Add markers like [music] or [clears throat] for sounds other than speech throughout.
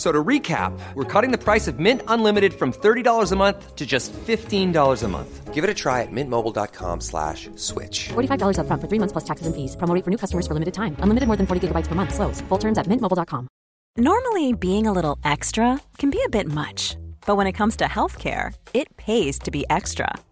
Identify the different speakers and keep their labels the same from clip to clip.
Speaker 1: So to recap, we're cutting the price of Mint Unlimited from $30 a month to just $15 a month. Give it a try at mintmobile.com slash switch.
Speaker 2: $45 upfront for three months plus taxes and fees. Promo rate for new customers for limited time. Unlimited more than 40 gigabytes per month. Slows. Full terms at mintmobile.com.
Speaker 3: Normally, being a little extra can be a bit much, but when it comes to healthcare, it pays to be extra.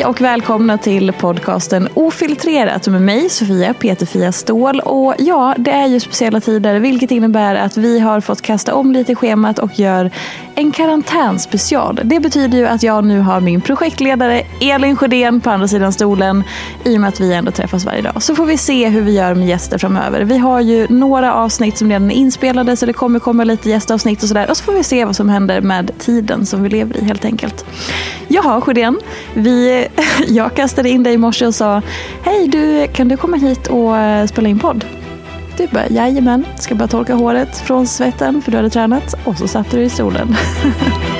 Speaker 4: Hej och välkomna till podcasten Ofiltrerat med mig Sofia Peterfia Ståhl. Och ja, det är ju speciella tider vilket innebär att vi har fått kasta om lite schemat och gör en karantänspecial. Det betyder ju att jag nu har min projektledare Elin Sjödén på andra sidan stolen i och med att vi ändå träffas varje dag. Så får vi se hur vi gör med gäster framöver. Vi har ju några avsnitt som redan är inspelade så det kommer komma lite gästavsnitt och sådär. Och så får vi se vad som händer med tiden som vi lever i helt enkelt. Jaha Sjödén, vi, [laughs] jag kastade in dig i morse och sa Hej du, kan du komma hit och eh, spela in podd? Du bara, jajamän, ska bara torka håret från svetten för du hade tränat och så satte du i solen. [laughs]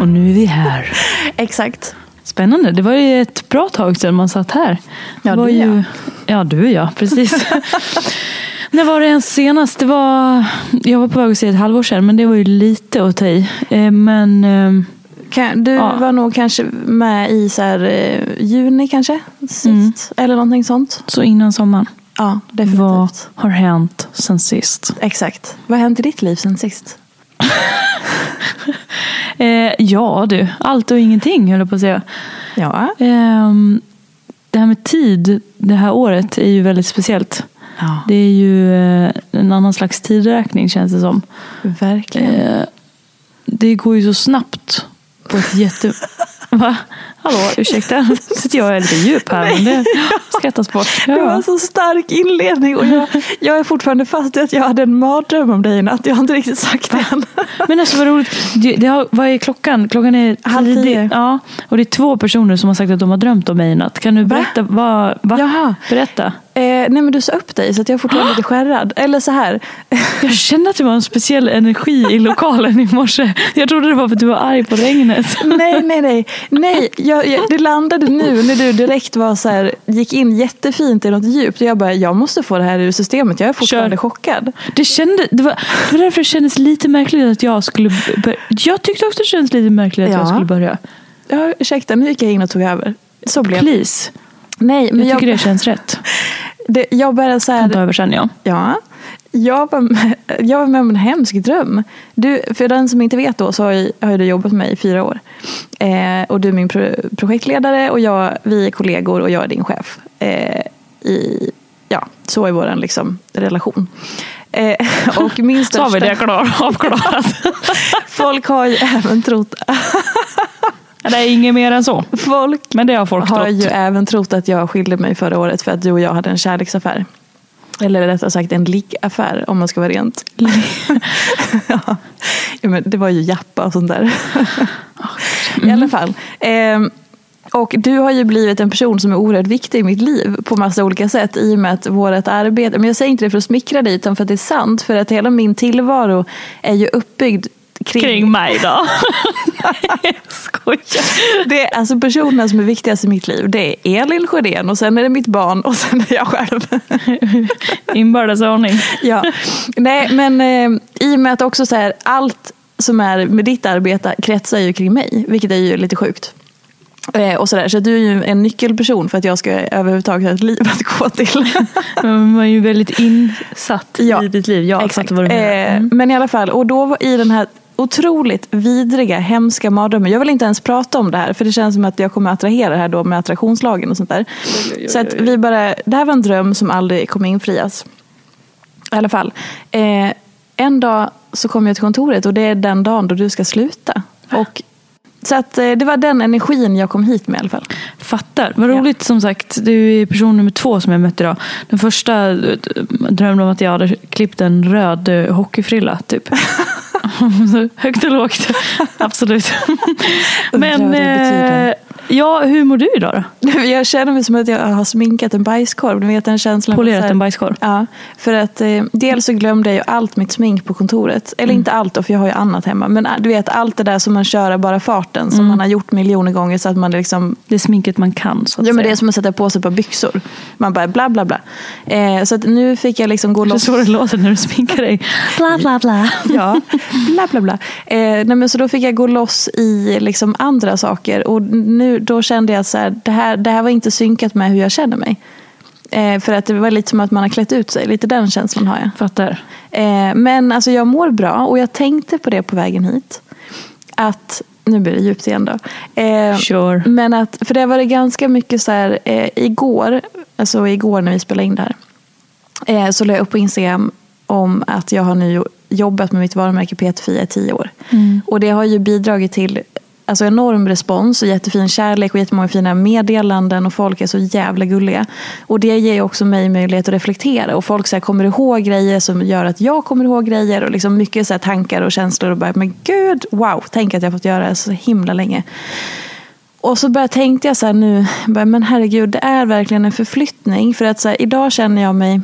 Speaker 5: Och nu är vi här. [laughs]
Speaker 4: Exakt.
Speaker 5: Spännande. Det var ju ett bra tag sedan man satt här.
Speaker 4: Ja,
Speaker 5: det var
Speaker 4: du
Speaker 5: ju...
Speaker 4: ja.
Speaker 5: Ja, du och jag. Precis. [laughs] När var det ens senast? Det var... Jag var på väg att säga ett halvår sedan, men det var ju lite att ta i. Eh, Men... eh,
Speaker 4: Kan, du
Speaker 5: Ja.
Speaker 4: var nog kanske med i så här, eh, juni kanske? Sist.
Speaker 5: Mm.
Speaker 4: Eller någonting sånt.
Speaker 5: Så innan sommaren.
Speaker 4: Ja, definitivt.
Speaker 5: Vad har hänt sen sist?
Speaker 4: Exakt. Vad har hänt i ditt liv sen sist? [laughs]
Speaker 5: Eh, ja du, allt och ingenting höll jag på att säga.
Speaker 4: Ja.
Speaker 5: Ehm, det här med tid det här året är ju väldigt speciellt.
Speaker 4: ja.
Speaker 5: Det är ju eh, en annan slags tidräkning känns det som.
Speaker 4: Verkligen.
Speaker 5: Eh, det går ju så snabbt på ett jätte... [laughs] Va? Hallå, ursäkta. [laughs] Sitter jag är lite djup här. Men det skrattas bort.
Speaker 4: Det var
Speaker 5: Ja.
Speaker 4: en så stark inledning och jag, jag är fortfarande fast i att jag hade en mardröm om dig i natt. Jag har inte riktigt sagt det än. [laughs]
Speaker 5: Men alltså vad roligt. Det, det har, vad är klockan? Klockan är
Speaker 4: Halv tio.
Speaker 5: Ja, och det är två personer som har sagt att de har drömt om mig i natt. Kan du berätta? Vad, va?
Speaker 4: Jaha.
Speaker 5: Berätta.
Speaker 4: Eh, nej men du sa upp dig så jag är fortfarande [gasps] lite skärrad. Eller så här. [laughs]
Speaker 5: Jag kände att det var en speciell energi i lokalen i morse. Jag trodde det var för att du var arg på regnet.
Speaker 4: nej, nej, nej. nej jag, jag, det landade nu när du direkt var så här, gick in jättefint i något djupt. Jag bara, jag måste få det här ur systemet. Jag är fortfarande
Speaker 5: Kör.
Speaker 4: chockad.
Speaker 5: Det, kände, det, var, det var därför det kändes lite märkligt att jag skulle börja. Jag tyckte också det kändes lite märkligt att
Speaker 4: Ja.
Speaker 5: jag skulle börja.
Speaker 4: Ja, ursäkta, nu gick jag in och tog över. Så blev.
Speaker 5: Please.
Speaker 4: Nej, men
Speaker 5: Jag
Speaker 4: jag,
Speaker 5: tycker det känns rätt. [laughs]
Speaker 4: det, jag började så
Speaker 5: Kan
Speaker 4: här,
Speaker 5: ta över sen ja.
Speaker 4: Ja, jag var, med, [laughs] jag var med om en hemsk dröm. Du, för den som inte vet då så har, jag, har du jobbat med mig i fyra år. Eh, och du är min pro, projektledare och jag, vi är kollegor och jag är din chef. Eh, i, ja, så är vår liksom, relation. Eh, [laughs] och min
Speaker 5: Så har vi
Speaker 4: största,
Speaker 5: det klar, avklarat. [laughs]
Speaker 4: folk har ju även trott,
Speaker 5: det är inget mer än så.
Speaker 4: folk
Speaker 5: Men det har folk
Speaker 4: har
Speaker 5: trott.
Speaker 4: ju även trott att jag skilde mig förra året för att du och jag hade en kärleksaffär. Eller rättare sagt en liggaffär om man ska vara rent. [laughs] ja. ja, men det var ju jappa och sånt där. I alla fall. Ehm, och du har ju blivit en person som är oerhört viktig i mitt liv på massa olika sätt i och med att vårt arbete, men jag säger inte det för att smickra dig utan för att det är sant, för att hela min tillvaro är ju uppbyggd kring,
Speaker 5: Kring mig då. [laughs] Jag skojar.
Speaker 4: det är alltså personerna som är viktigast i mitt liv. Det är Elin Sjödén och sen är det mitt barn och sen är jag själv. [laughs]
Speaker 5: Inbördes ordning.
Speaker 4: ja. Nej, men eh, i och med att också så här, allt som är med ditt arbete kretsar ju kring mig, vilket är ju lite sjukt. Eh, och så där, så du är ju en nyckelperson för att jag ska överhuvudtaget ha ett liv att gå till. [laughs]
Speaker 5: Man är ju väldigt insatt
Speaker 4: Ja,
Speaker 5: i ditt liv. Jag
Speaker 4: Exakt.
Speaker 5: fattar vad du menar.
Speaker 4: Eh,
Speaker 5: Mm.
Speaker 4: Men i alla fall, och då var i den här otroligt vidriga, hemska mardrömmen. Jag vill inte ens prata om det här för det känns som att jag kommer attrahera det här då med attraktionslagen och sånt där. Så att vi bara, det här var en dröm som aldrig kommer infrias. I alla fall. Eh, en dag så kom jag till kontoret och det är den dagen då du ska sluta. Och, så att eh, det var den energin jag kom hit med i alla fall.
Speaker 5: Fattar. Vad roligt som sagt. Du är person nummer två som jag mött idag. Den första eh, drömde om att jag hade klippt en röd eh, hockeyfrilla. Typ. [laughs] [laughs] Högt och lågt. Absolut. [laughs] Men eh, ja, hur mår du idag då? [laughs]
Speaker 4: Jag känner mig som att jag har sminkat en bajskorv. Du vet den känslan.
Speaker 5: Polerat
Speaker 4: här-
Speaker 5: en bajskorv?
Speaker 4: Ja, för att eh, dels så glömde jag allt mitt smink på kontoret. Eller
Speaker 5: Mm.
Speaker 4: inte allt då, för jag har ju annat hemma. Men äh, du vet allt det där som man kör av bara farten. Som
Speaker 5: Mm.
Speaker 4: man har gjort miljoner gånger så att man liksom
Speaker 5: Det är sminket man kan så att
Speaker 4: Ja men
Speaker 5: säga.
Speaker 4: det är som att sätta på sig ett par byxor. Man bara bla bla bla. Eh, så att nu fick jag liksom gå
Speaker 5: Det är
Speaker 4: loss.
Speaker 5: så det låter när du sminkar dig. [laughs] Bla bla bla.
Speaker 4: Ja, bla bla bla. Eh, nej, men så då fick jag gå loss i liksom andra saker. Och nu, då kände jag så här, det, här, det här var inte synkat med hur jag känner mig. Eh, för att det var lite som att man har klätt ut sig. Lite den känslan har jag.
Speaker 5: Fattar.
Speaker 4: Eh, men alltså jag mår bra och jag tänkte på det på vägen hit. Att, nu blir det djupt igen då. Eh,
Speaker 5: Sure.
Speaker 4: Men att, för det var det ganska mycket så här, eh, igår, alltså igår när vi spelade in det här. Eh, så la jag upp på Instagram om att jag har nu jobbat med mitt varumärke Peterfia i tio år. Och det har ju bidragit till alltså enorm respons och jättefin kärlek och jättemånga fina meddelanden och folk är så jävla gulliga. Och det ger också mig möjlighet att reflektera och folk så här kommer ihåg grejer som gör att jag kommer ihåg grejer och liksom mycket så här tankar och känslor och bara, men gud, wow, tänk att jag fått göra det så himla länge. och så började, tänkte jag så här nu, bara, men herregud, det är verkligen en förflyttning. För att så här, idag känner jag mig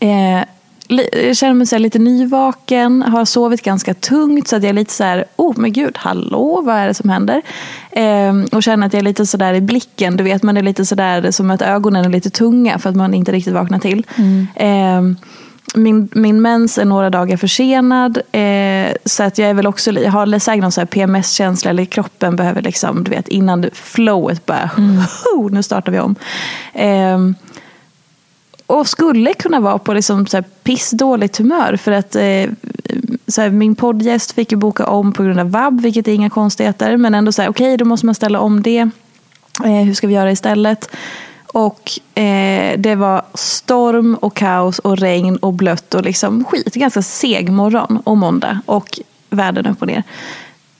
Speaker 4: eh, jag känner mig så lite nyvaken, har sovit ganska tungt så att jag är lite så här, oh men gud, hallå, vad är det som händer? Eh, och känner att jag är lite sådär i blicken, du vet man är lite sådär som att ögonen är lite tunga för att man inte riktigt vaknar till. Mm. Eh, min, min mens är några dagar försenad. Eh, så att jag är väl också, jag har säkert någon PMS-känsla eller kroppen behöver liksom, du vet innan flowet bara, mm. [laughs] nu startar vi om. Eh, och skulle kunna vara på liksom så här pissdåligt humör. För att eh, så här, min poddgäst fick ju boka om på grund av vab, vilket är inga konstigheter. Men ändå så här, okej, okay, då måste man ställa om det. Eh, hur ska vi göra istället? Och eh, det var storm och kaos och regn och blött och liksom skit. Ganska seg morgon och måndag och världen upp och ner.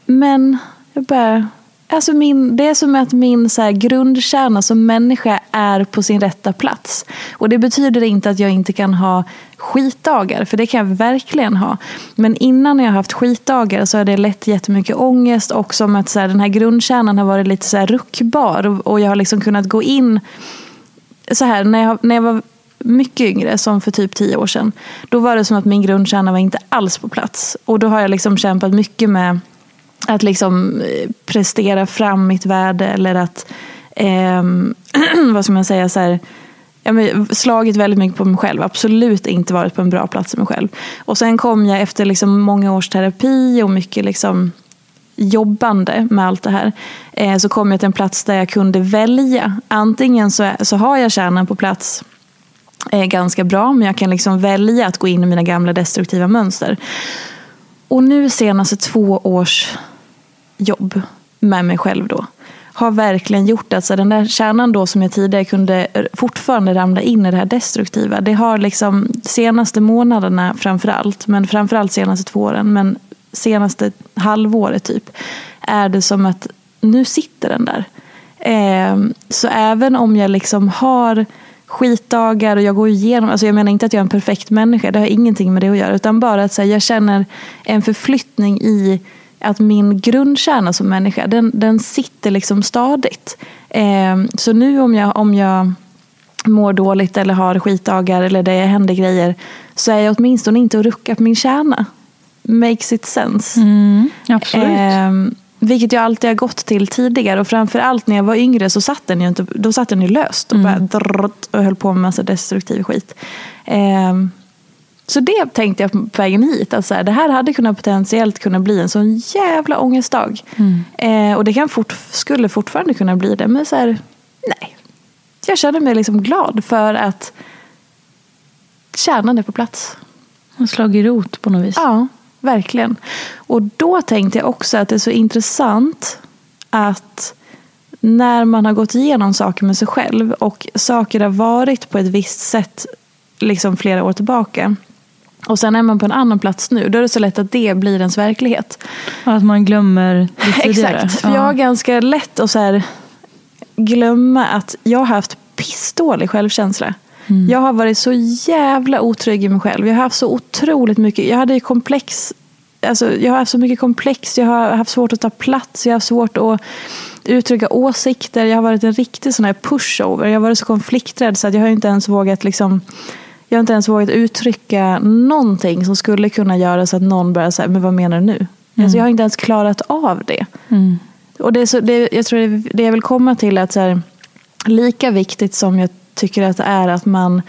Speaker 4: Men jag bara, Alltså min, det är som att min så här grundkärna som människa är på sin rätta plats. Och det betyder inte att jag inte kan ha skitdagar, för det kan jag verkligen ha. Men innan jag har haft skitdagar så har det lett jättemycket ångest och som att så här, den här grundkärnan har varit lite så här ruckbar. Och, och jag har liksom kunnat gå in så här, när jag, när jag var mycket yngre, som för typ tio år sedan. Då var det som att min grundkärna var inte alls på plats. Och då har jag liksom kämpat mycket med att liksom eh, prestera fram mitt värde eller att, eh, [clears throat] vad ska man säga, så här, ja, men, slagit väldigt mycket på mig själv. Absolut inte varit på en bra plats för mig själv. Och sen kom jag efter liksom många års terapi och mycket liksom jobbande med allt det här. Eh, så kom jag till en plats där jag kunde välja. Antingen så, så har jag kärnan på plats eh, ganska bra, men jag kan liksom välja att gå in i mina gamla destruktiva mönster. Och nu senaste två års jobb med mig själv då har verkligen gjort att alltså den där kärnan då som jag tidigare kunde fortfarande ramla in i det här destruktiva. Det har liksom senaste månaderna framförallt, men framförallt senaste två åren, men senaste halvåret typ, är det som att nu sitter den där. Eh, så även om jag liksom har skitdagar och jag går igenom, alltså jag menar inte att jag är en perfekt människa, det har ingenting med det att göra, utan bara att här, jag känner en förflyttning i att min grundkärna som människa, den, den sitter liksom stadigt. Eh, så nu om jag, om jag mår dåligt eller har skitdagar eller det händer grejer så är jag åtminstone inte att rucka på min kärna. Makes it sense.
Speaker 5: Mm, absolut.
Speaker 4: Eh, vilket jag alltid har gått till tidigare och framförallt när jag var yngre så satt den ju, inte, då satt den ju löst och, mm. bara och höll på med massa destruktiv skit. Eh, så det tänkte jag på vägen hit. Att så här, det här hade kunnat potentiellt kunna bli en sån jävla ångestdag. Mm. Eh, och det kan fort, skulle fortfarande kunna bli det. Men så här, nej. Jag känner mig liksom glad för att kärnan är på plats.
Speaker 5: Och slagit rot på något vis.
Speaker 4: Ja, verkligen. Och då tänkte jag också att det är så intressant att när man har gått igenom saker med sig själv och saker har varit på ett visst sätt liksom flera år tillbaka och sen är man på en annan plats nu, då är det så lätt att det blir ens verklighet.
Speaker 5: att man glömmer det [laughs] tidigare.
Speaker 4: Exakt, för jag har ganska lätt att så glömma att jag har haft pissdålig självkänsla. Mm. Jag har varit så jävla otrygg i mig själv. Jag har haft så otroligt mycket, jag hade ju komplex, alltså, jag har haft så mycket komplex, jag har haft svårt att ta plats, jag har haft svårt att uttrycka åsikter, jag har varit en riktig sån här pushover. Jag har varit så konflikträdd så att jag har inte ens vågat liksom jag har inte ens vågat uttrycka någonting som skulle kunna göra så att någon börjar säga, men vad menar du nu? Mm. Alltså jag har inte ens klarat av det. Mm. Och det, är så, det, jag tror det, det jag vill komma till är att så här, lika viktigt som jag tycker att det är att man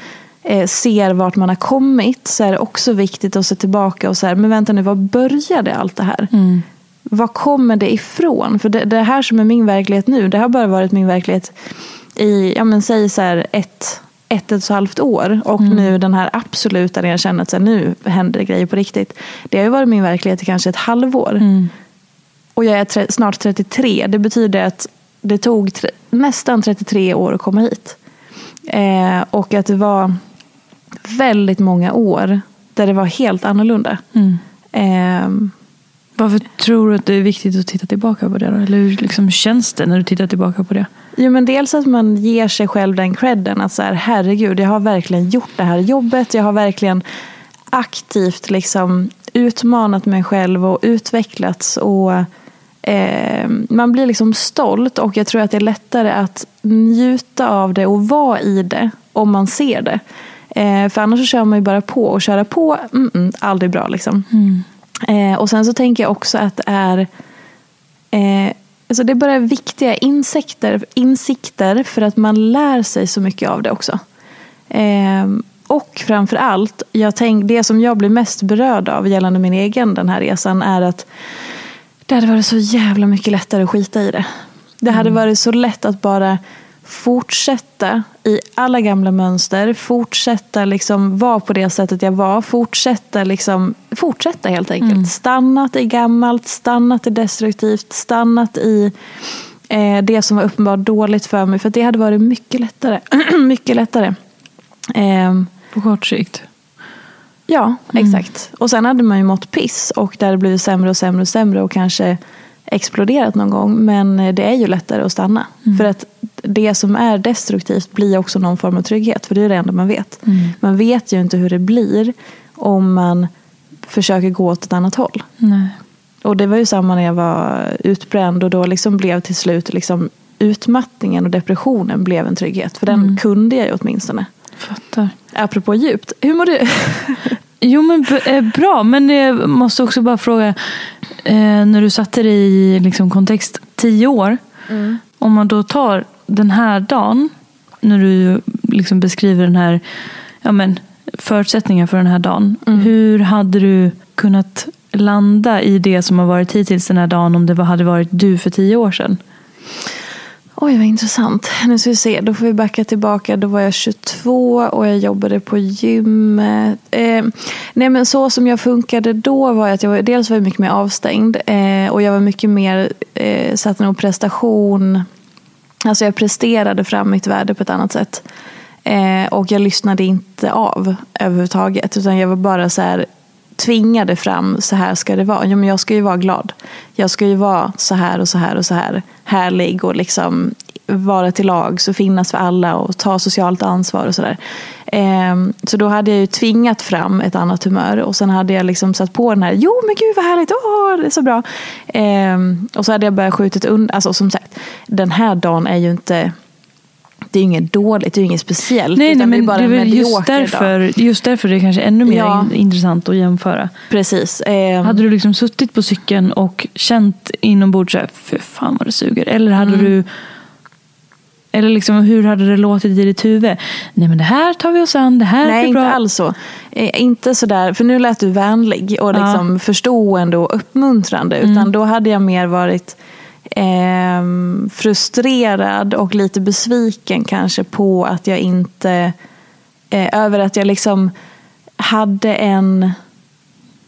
Speaker 4: eh, ser vart man har kommit så är det också viktigt att se tillbaka och säga, men vänta nu, var började allt det här? Mm. Var kommer det ifrån? För det, det här som är min verklighet nu, det har bara varit min verklighet i, ja men säg så här ett ett, och ett halvt år och mm. nu den här absoluta när jag känner att så här, nu händer det grejer på riktigt. Det har ju varit min verklighet i kanske ett halvår. Mm. Och jag är tre, snart 33. Det betyder att det tog tre, nästan 33 år att komma hit. Eh, och att det var väldigt många år där det var helt annorlunda. Mm.
Speaker 5: Eh, varför tror du att det är viktigt att titta tillbaka på det? Då? Eller hur liksom känns det när du tittar tillbaka på det?
Speaker 4: Jo, men dels att man ger sig själv den credden. Att så här, herregud, jag har verkligen gjort det här jobbet. Jag har verkligen aktivt liksom utmanat mig själv och utvecklats. Och eh, man blir liksom stolt och jag tror att det är lättare att njuta av det och vara i det om man ser det. Eh, för annars så kör man ju bara på och köra på, mm, mm, aldrig bra liksom. Eh, och sen så tänker jag också att det är eh, alltså det är bara viktiga insikter, insikter för att man lär sig så mycket av det också. Eh, och framför allt, jag tänk, det som jag blir mest berörd av gällande min egen den här resan är att det hade varit så jävla mycket lättare att skita i det. Det hade varit så lätt att bara fortsätta i alla gamla mönster, fortsätta liksom vara på det sättet jag var, fortsätta, liksom, fortsätta helt enkelt. Stannat i gammalt, stannat i destruktivt, stannat i eh, det som var uppenbart dåligt för mig. För det hade varit mycket lättare. [clears throat] mycket lättare. Ehm,
Speaker 5: På kort sikt.
Speaker 4: Ja, exakt. Och sen hade man ju mått piss och det hade blivit sämre och sämre och sämre och kanske exploderat någon gång. Men eh, det är ju lättare att stanna. För att det som är destruktivt blir också någon form av trygghet. För det är det enda man vet. Man vet ju inte hur det blir om man försöker gå åt ett annat håll.
Speaker 5: Nej.
Speaker 4: Och det var ju samma när jag var utbränd och då liksom blev till slut liksom utmattningen och depressionen blev en trygghet. För den kunde jag ju åtminstone.
Speaker 5: Fattar.
Speaker 4: Apropå djupt, hur mår du? [laughs]
Speaker 5: Jo men eh, bra, men jag måste också bara fråga. Eh, när du satte det i liksom, kontext tio år. Om man då tar den här dagen. När du liksom beskriver den här ja, men, förutsättningen för den här dagen. Hur hade du kunnat landa i det som har varit hittills den här dagen om det hade varit du för tio år sedan?
Speaker 4: Oj, vad intressant. Nu ska vi se, då får vi backa tillbaka. Då var jag 22 och jag jobbade på gymmet. Eh, nej, men så som jag funkade då var att jag var, dels var jag mycket mer avstängd eh, och jag var mycket mer eh, satt nog prestation. Alltså jag presterade fram mitt värde på ett annat sätt. Eh, och jag lyssnade inte av överhuvudtaget. Utan jag var bara så här tvingade fram, så här ska det vara. Ja, men jag ska ju vara glad. Jag ska ju vara så här och så här och så här. Härlig och liksom vara till lag, och finnas för alla och ta socialt ansvar och sådär. där. Ehm, så då hade jag ju tvingat fram ett annat humör och sen hade jag liksom satt på den här, jo men gud vad härligt, åh det är så bra. Ehm, och så hade jag börjat skjuta undan, alltså som sagt, den här dagen är ju inte det är ju inget dåligt, det är ju inget speciellt.
Speaker 5: Nej, nej men
Speaker 4: det är
Speaker 5: det
Speaker 4: bara
Speaker 5: är
Speaker 4: en
Speaker 5: väl just därför, just därför det är kanske ännu mer
Speaker 4: Ja.
Speaker 5: in, intressant att jämföra.
Speaker 4: Precis. Ehm,
Speaker 5: Hade du liksom suttit på cykeln och känt inombords så här, för fan vad det suger. Eller hade
Speaker 4: Mm.
Speaker 5: du eller liksom, hur hade det låtit i ditt huvud? Nej men det här tar vi oss an, det här
Speaker 4: Nej,
Speaker 5: blir
Speaker 4: inte
Speaker 5: bra.
Speaker 4: alls så. Eh, inte sådär, för nu lät du vänlig och liksom förstående och uppmuntrande.
Speaker 5: Mm.
Speaker 4: Utan då hade jag mer varit eh, frustrerad och lite besviken kanske på att jag inte, eh, över att jag liksom hade en,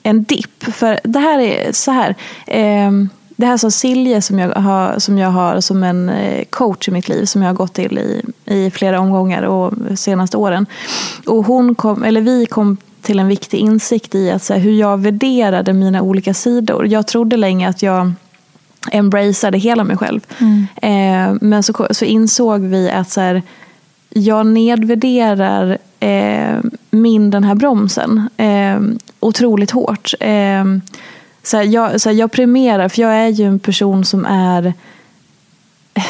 Speaker 4: en dipp. För det här är så här. Eh, det här sa Silje som jag, har, som jag har som en eh, coach i mitt liv som jag har gått till i, i flera omgångar och senaste åren. Och hon kom, eller vi kom till en viktig insikt i att så här, hur jag värderade mina olika sidor. Jag trodde länge att jag embraceade hela mig själv. Eh, men så, så insåg vi att så här, jag nedvärderar eh, min den här bromsen eh, otroligt hårt. Eh, så här, jag, så här, jag premierar, för jag är ju en person som är eh,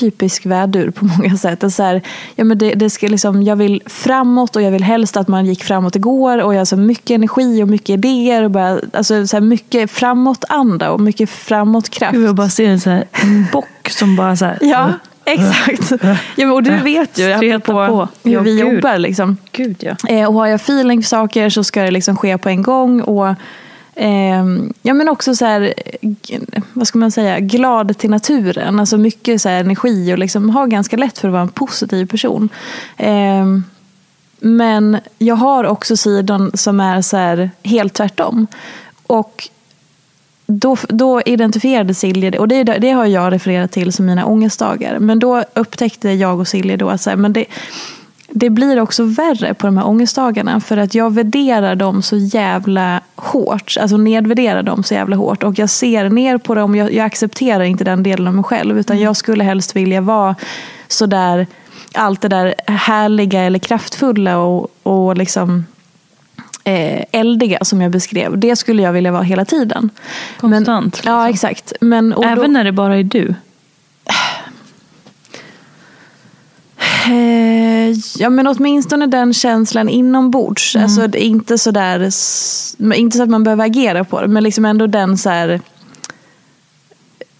Speaker 4: typisk vädur på [laughs] många sätt. Och så här, ja, men det, det ska liksom, jag vill framåt och jag vill helst att man gick framåt igår. Och jag har så mycket energi och mycket idéer. Och bara, alltså, så här, mycket framåt-anda och mycket framåt-kraft.
Speaker 5: Jag bara ser en, så här, en bock som bara så här, [laughs]
Speaker 4: Ja, exakt. [laughs] Ja, men, och du vet ju
Speaker 5: Streta
Speaker 4: apropå
Speaker 5: på.
Speaker 4: hur
Speaker 5: Ja,
Speaker 4: vi
Speaker 5: gud.
Speaker 4: jobbar. Liksom.
Speaker 5: Gud ja.
Speaker 4: Eh, och har jag feeling för saker så ska det liksom ske på en gång. Och, Eh, ja, men också så här, vad ska man säga, glad till naturen. Alltså mycket så här energi och liksom har ganska lätt för att vara en positiv person. Eh, men jag har också sidan som är så här, helt tvärtom. Och då, då identifierade Silje det, och det, det har jag refererat till som mina ångestdagar. Men då upptäckte jag och Silje då att så här, men det, det blir också värre på de här ångestdagarna för att jag värderar dem så jävla hårt. Alltså nedvärderar dem så jävla hårt. Och jag ser ner på dem, jag, jag accepterar inte den delen av mig själv. Utan jag skulle helst vilja vara sådär, allt det där härliga eller kraftfulla och, och liksom eh, eldiga som jag beskrev. Det skulle jag vilja vara hela tiden.
Speaker 5: Konstant.
Speaker 4: Men, ja,
Speaker 5: liksom.
Speaker 4: exakt. Men,
Speaker 5: Även
Speaker 4: då,
Speaker 5: när det bara är du.
Speaker 4: Eh, ja men åtminstone den känslan inombords.
Speaker 5: Mm.
Speaker 4: Alltså inte sådär, s- inte så att man behöver agera på det, men liksom ändå den så här.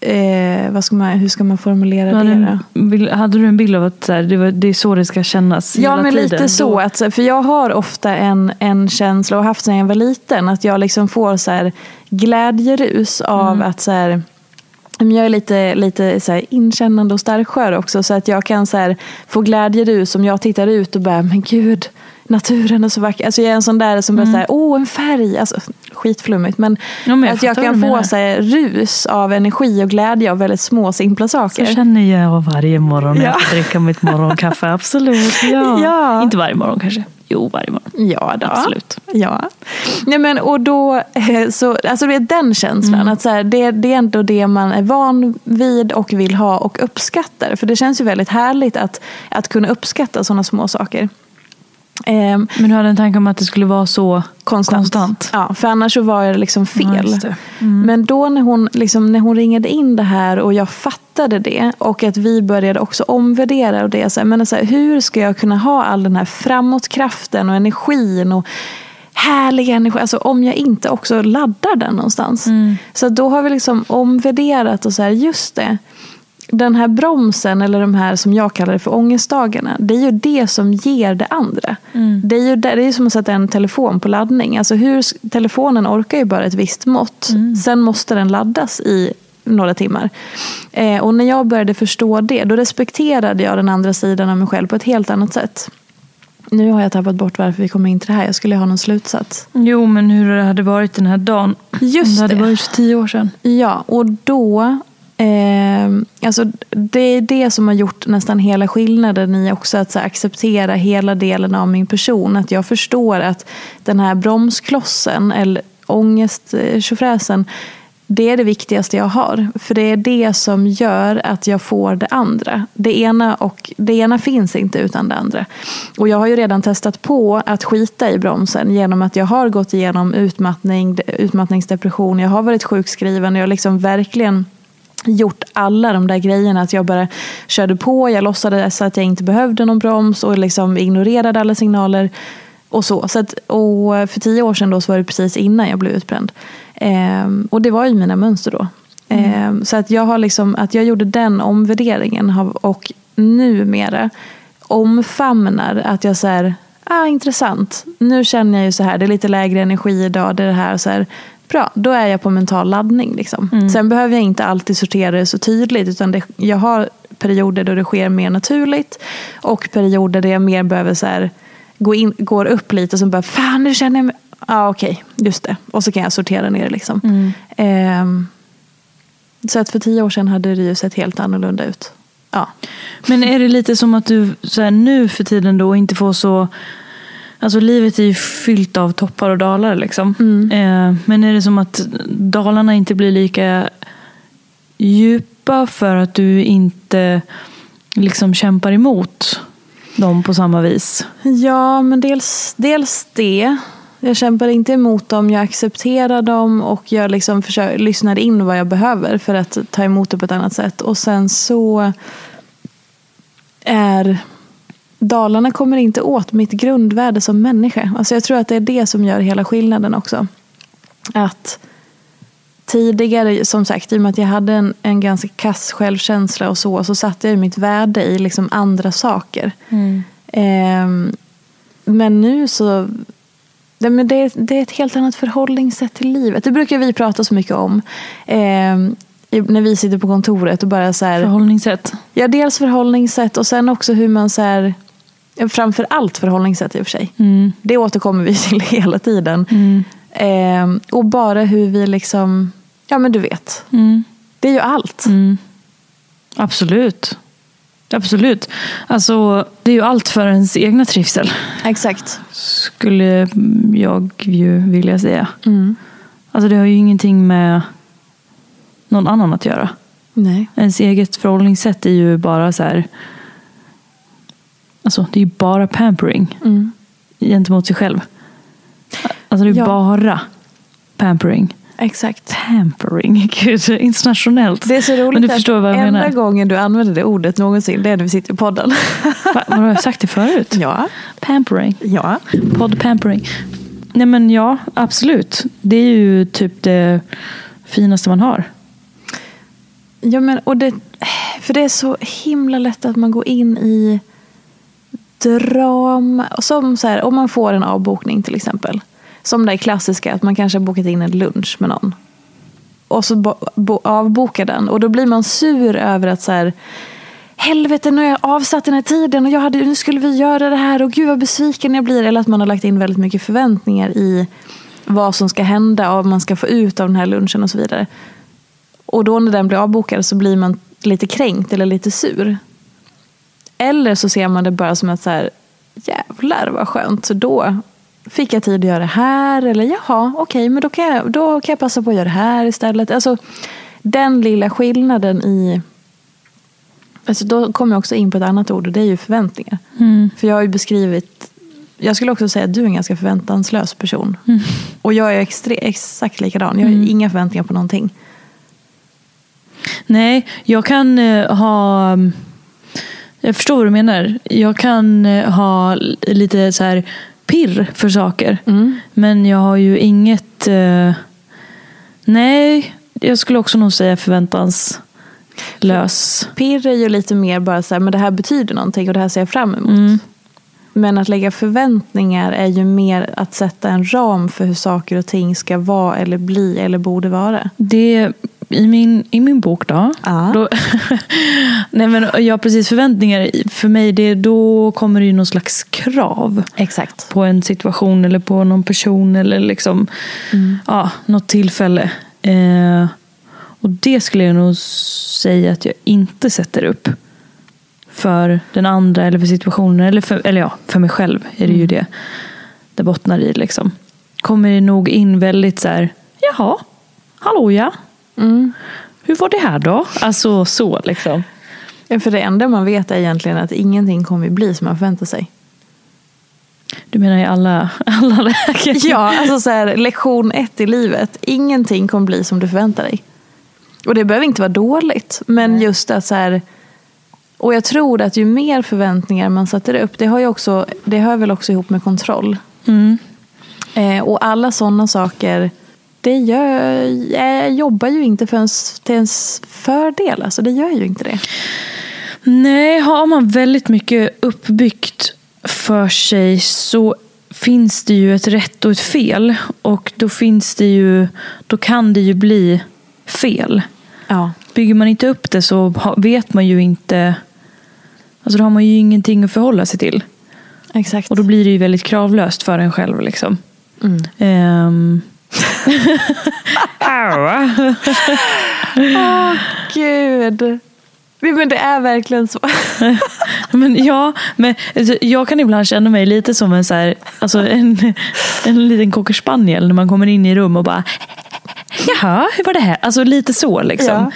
Speaker 4: Eh, vad ska man, hur ska man formulera
Speaker 5: Hade,
Speaker 4: det då?
Speaker 5: en bild- hade du en bild av att så här, det, var, det är så det ska kännas
Speaker 4: Ja
Speaker 5: hela
Speaker 4: men
Speaker 5: tiden?
Speaker 4: lite så.
Speaker 5: Då-
Speaker 4: Att, för jag har ofta en, en känsla och haft sedan jag var liten. Att jag liksom får så här glädjerus av
Speaker 5: Mm.
Speaker 4: att så här, men jag är lite, lite så här inkännande och starkskör också. Så att jag kan så här få glädjerus om jag tittar ut och bara, men gud, naturen är så vacker. Alltså jag är en sån där som bara
Speaker 5: Mm.
Speaker 4: säger, åh en färg. Alltså, skitflummigt. Men,
Speaker 5: Ja, men jag
Speaker 4: att jag kan få så här, rus av energi och glädje av väldigt små simpla
Speaker 5: Så
Speaker 4: saker.
Speaker 5: känner jag varje morgon när jag
Speaker 4: Ja.
Speaker 5: får dricka mitt morgonkaffe. [laughs] Absolut. Ja.
Speaker 4: Ja.
Speaker 5: Inte varje morgon kanske. Jo, varje morgon.
Speaker 4: Ja, då.
Speaker 5: Absolut.
Speaker 4: Ja. Nej, men, och då, eh, så, alltså det är den känslan. Att så här, det, det är ändå det man är van vid och vill ha och uppskattar. För det känns ju väldigt härligt att, att kunna uppskatta sådana små saker. Ehm,
Speaker 5: Men du hade en tanke om att det skulle vara så
Speaker 4: konstant.
Speaker 5: konstant?
Speaker 4: Ja, för annars så var det liksom
Speaker 5: Ja,
Speaker 4: fel.
Speaker 5: just det.
Speaker 4: Men då när hon, liksom, när hon ringade in det här och jag fattade det och att vi började också omvärdera och det. Så här, men så här, hur ska jag kunna ha all den här framåtkraften och energin och härliga energi, alltså om jag inte också laddar den någonstans. Så då har vi liksom omvärderat och så här, just det. Den här bromsen, eller de här som jag kallar det för ångestdagarna, det är ju det som ger det andra. Det är ju det, är som att sätta en telefon på laddning. Alltså hur, telefonen orkar ju bara ett visst mått. Sen måste den laddas i några timmar. Eh, och när jag började förstå det, då respekterade jag den andra sidan av mig själv på ett helt annat sätt. Nu har jag tappat bort varför vi kom in till det här. Jag skulle ha någon slutsats.
Speaker 5: Jo, men hur det hade varit den här dagen.
Speaker 4: Just
Speaker 5: det hade
Speaker 4: det.
Speaker 5: varit för tio år sedan.
Speaker 4: Ja, och då... Eh, alltså det är det som har gjort nästan hela skillnaden i också att så här, acceptera hela delen av min person. Att jag förstår att den här bromsklossen, eller ångesttjofräsen, det är det viktigaste jag har. För det är det som gör att jag får det andra. Det ena, och, det ena finns inte utan det andra. Och jag har ju redan testat på att skita i bromsen genom att jag har gått igenom utmattning, utmattningsdepression, jag har varit sjukskriven och jag har liksom verkligen gjort alla de där grejerna. Att jag bara körde på, jag låtsades att jag inte behövde någon broms och liksom ignorerade alla signaler. Och så. så att, och för tio år sedan då så var det precis innan jag blev utbränd. Ehm, och det var ju mina mönster då. Ehm, så att jag, har liksom, att jag gjorde den omvärderingen och numera omfamnar att jag säger ah, intressant. Nu känner jag ju så här, det är lite lägre energi idag. Det är det här, så här Bra, då är jag på mental laddning. Liksom. Sen behöver jag inte alltid sortera det så tydligt. Utan det, jag har perioder då det sker mer naturligt. Och perioder där jag mer behöver så här, gå in, går upp lite och så bara, fan nu känner jag mig... Ja ah, okej, just det. Och så kan jag sortera ner det. Liksom. Ehm, så att för tio år sedan hade det ju sett helt annorlunda ut. Ja.
Speaker 5: Men är det lite som att du så här, nu för tiden då inte får så... Alltså livet är ju fyllt av toppar och dalar liksom. Eh, men är det som att dalarna inte blir lika djupa för att du inte liksom kämpar emot dem på samma vis?
Speaker 4: Ja, men dels, dels det. Jag kämpar inte emot dem, jag accepterar dem och jag liksom försöker, lyssnar in vad jag behöver för att ta emot det på ett annat sätt. Och sen så är Dalarna kommer inte åt mitt grundvärde som människa. Alltså jag tror att det är det som gör hela skillnaden också. Att tidigare, som sagt, i och med att jag hade en, en ganska kass självkänsla och så, så satte jag mitt värde i liksom andra saker. Ehm, men nu så... Det, men det, det är ett helt annat förhållningssätt till livet. Det brukar vi prata så mycket om. I- när vi sitter på kontoret och bara så här...
Speaker 5: Förhållningssätt?
Speaker 4: Ja, dels förhållningssätt och sen också hur man så här... Framför allt förhållningssätt i och för sig. Det återkommer vi till [laughs] hela tiden. Ehm, och bara hur vi liksom... Ja, men du vet. Det är ju allt.
Speaker 5: Absolut. Absolut. Alltså, det är ju allt för ens egna trivsel.
Speaker 4: Exakt.
Speaker 5: Skulle jag ju vilja säga. Alltså det har ju ingenting med någon annan att göra.
Speaker 4: Nej.
Speaker 5: Ens eget förhållningssätt är ju bara så här. Alltså det är ju bara pampering. Gentemot sig själv. Alltså det är
Speaker 4: Ja.
Speaker 5: bara pampering.
Speaker 4: Exakt.
Speaker 5: Pampering, [laughs] gud, internationellt.
Speaker 4: Det är så roligt
Speaker 5: Men du förstår vad jag
Speaker 4: enda
Speaker 5: menar.
Speaker 4: gången du använder det ordet någonsin, det är när vi sitter i podden.
Speaker 5: Va, har jag sagt det förut?
Speaker 4: ja.
Speaker 5: Pampering.
Speaker 4: Ja.
Speaker 5: Podd pampering. Nej men ja, absolut. Det är ju typ det finaste man har.
Speaker 4: Ja, men, och det, för det är så himla lätt att man går in i drama. Som så här, om man får en avbokning till exempel. Som det klassiska, att man kanske har bokat in en lunch med någon. Och så avbokar den. Och då blir man sur över att så här, helvete nu har jag avsatt den här tiden och jag hade, nu skulle vi göra det här och gud vad besviken jag blir. Eller att man har lagt in väldigt mycket förväntningar i vad som ska hända och vad man ska få ut av den här lunchen och så vidare. Och då när den blir avbokad så blir man lite kränkt eller lite sur. Eller så ser man det bara som att så här, jävlar vad skönt, så då fick jag tid att göra det här. Eller jaha, okej, men då kan, jag, då kan jag passa på att göra det här istället. Alltså, den lilla skillnaden i... Alltså, då kommer jag också in på ett annat ord och det är ju förväntningar. För jag har ju beskrivit... Jag skulle också säga att du är en ganska förväntanslös person. Och jag är extre, exakt likadan. Jag har inga förväntningar på någonting.
Speaker 5: Nej, jag kan eh, ha... Jag förstår vad du menar. Jag kan eh, ha lite så här pirr för saker. Men jag har ju inget... Eh, nej, jag skulle också nog säga förväntanslös.
Speaker 4: Pirr är ju lite mer bara så här, men det här betyder någonting och det här ser jag fram emot. Men att lägga förväntningar är ju mer att sätta en ram för hur saker och ting ska vara eller bli eller borde vara.
Speaker 5: Det, i, min, I min bok då.
Speaker 4: Ja.
Speaker 5: då [laughs] nej men ja, precis. Förväntningar. För mig, det, då kommer det ju någon slags krav.
Speaker 4: Exakt.
Speaker 5: på en situation eller på någon person eller liksom ja, något tillfälle. Eh, och det skulle jag nog säga att jag inte sätter upp för den andra eller för situationen. Eller, för, eller ja, för mig själv är det ju det det bottnar i. Liksom. Kommer det nog in väldigt så här, jaha, hallå ja. Hur var det här då? Alltså så liksom.
Speaker 4: För det enda man vet är egentligen att ingenting kommer bli som man förväntar sig.
Speaker 5: Du menar i alla, [laughs] alla lägen?
Speaker 4: Ja, alltså så här, lektion ett i livet. Ingenting kommer bli som du förväntar dig. Och det behöver inte vara dåligt. Men just att så här. Och jag tror att ju mer förväntningar man sätter upp. Det har, ju också, det hör väl också ihop med kontroll. Eh, och alla sådana saker. Det gör, jag jobbar ju inte för ens, till ens fördel. Alltså det gör ju inte det.
Speaker 5: Nej, har man väldigt mycket uppbyggt för sig så finns det ju ett rätt och ett fel. Och då finns det ju, då kan det ju bli fel.
Speaker 4: Ja.
Speaker 5: Bygger man inte upp det så vet man ju inte, alltså då har man ju ingenting att förhålla sig till.
Speaker 4: Exakt.
Speaker 5: Och då blir det ju väldigt kravlöst för en själv. Liksom. Ehm. Aua.
Speaker 4: Gud. Men det är verkligen så. [laughs]
Speaker 5: Men ja, men alltså, jag kan ibland känna mig lite som en, så här, alltså en, en liten cocker spaniel när man kommer in i rum och bara Jaha, hur var det här? Alltså lite så liksom.
Speaker 4: Ja.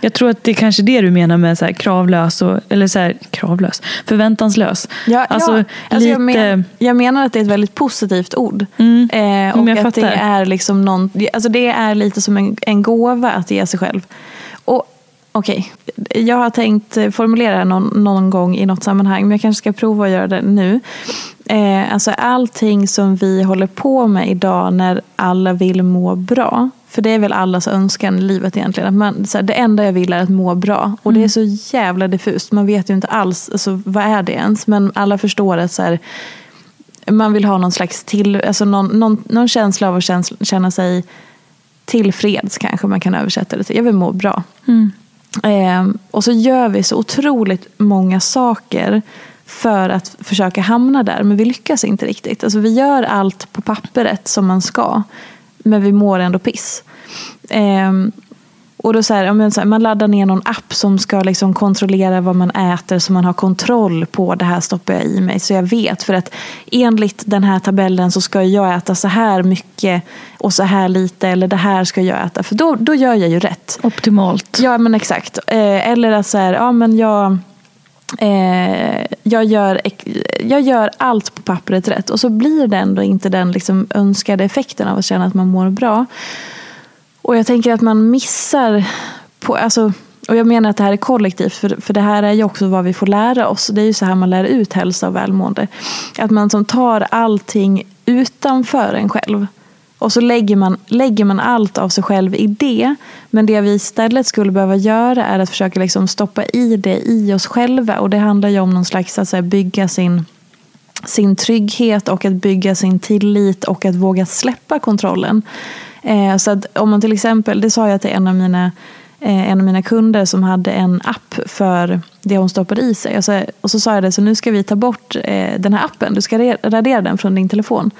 Speaker 5: Jag tror att det är kanske det du menar med så här, kravlös, och, eller så här, kravlös, förväntanslös.
Speaker 4: Ja,
Speaker 5: alltså,
Speaker 4: ja. Alltså jag,
Speaker 5: lite,
Speaker 4: men, jag menar att det är ett väldigt positivt ord. Eh,
Speaker 5: men
Speaker 4: och
Speaker 5: jag
Speaker 4: att det är, liksom någon, alltså det är lite som en, en gåva att ge sig själv. Och Okej, jag har tänkt eh, formulera det någon, någon gång i något sammanhang, men jag kanske ska prova att göra det nu. Eh, alltså allting som vi håller på med idag när alla vill må bra, för det är väl allas önskan i livet egentligen. Att man, så här, det enda jag vill är att må bra. Och det är så jävla diffust. Man vet ju inte alls, alltså, vad är det ens? Men alla förstår att så här, man vill ha någon slags till, alltså någon, någon, någon känsla av att känna sig tillfreds kanske man kan översätta det till. Jag vill må bra. Eh, och så gör vi så otroligt många saker för att försöka hamna där. Men vi lyckas inte riktigt. Alltså vi gör allt på pappret som man ska. Men vi mår ändå piss. Eh, och då så här, här, man laddar ner någon app som ska liksom kontrollera vad man äter så man har kontroll på det här stoppar jag i mig så jag vet. För att enligt den här tabellen så ska jag äta så här mycket och så här lite eller det här ska jag äta. För då, då gör jag ju rätt.
Speaker 5: optimalt.
Speaker 4: Ja men exakt. Eh, eller att så här, ja men jag eh, jag, gör, jag gör allt på pappret rätt och så blir det ändå inte den liksom önskade effekten av att känna att man mår bra. Och jag tänker att man missar på, alltså, och jag menar att det här är kollektivt, för, för det här är ju också vad vi får lära oss. Det är ju så här man lär ut hälsa och välmående. Att man som tar allting utanför en själv. Och så lägger man, lägger man allt av sig själv i det. Men det vi istället skulle behöva göra är att försöka liksom stoppa i det i oss själva. Och det handlar ju om någon slags att bygga sin, sin trygghet och att bygga sin tillit och att våga släppa kontrollen. Eh, så att om man till exempel, det sa jag till en av mina eh, en av mina kunder som hade en app för det hon stoppade i sig. Och så, och så sa jag det, så nu ska vi ta bort eh, den här appen. Du ska radera den från din telefon.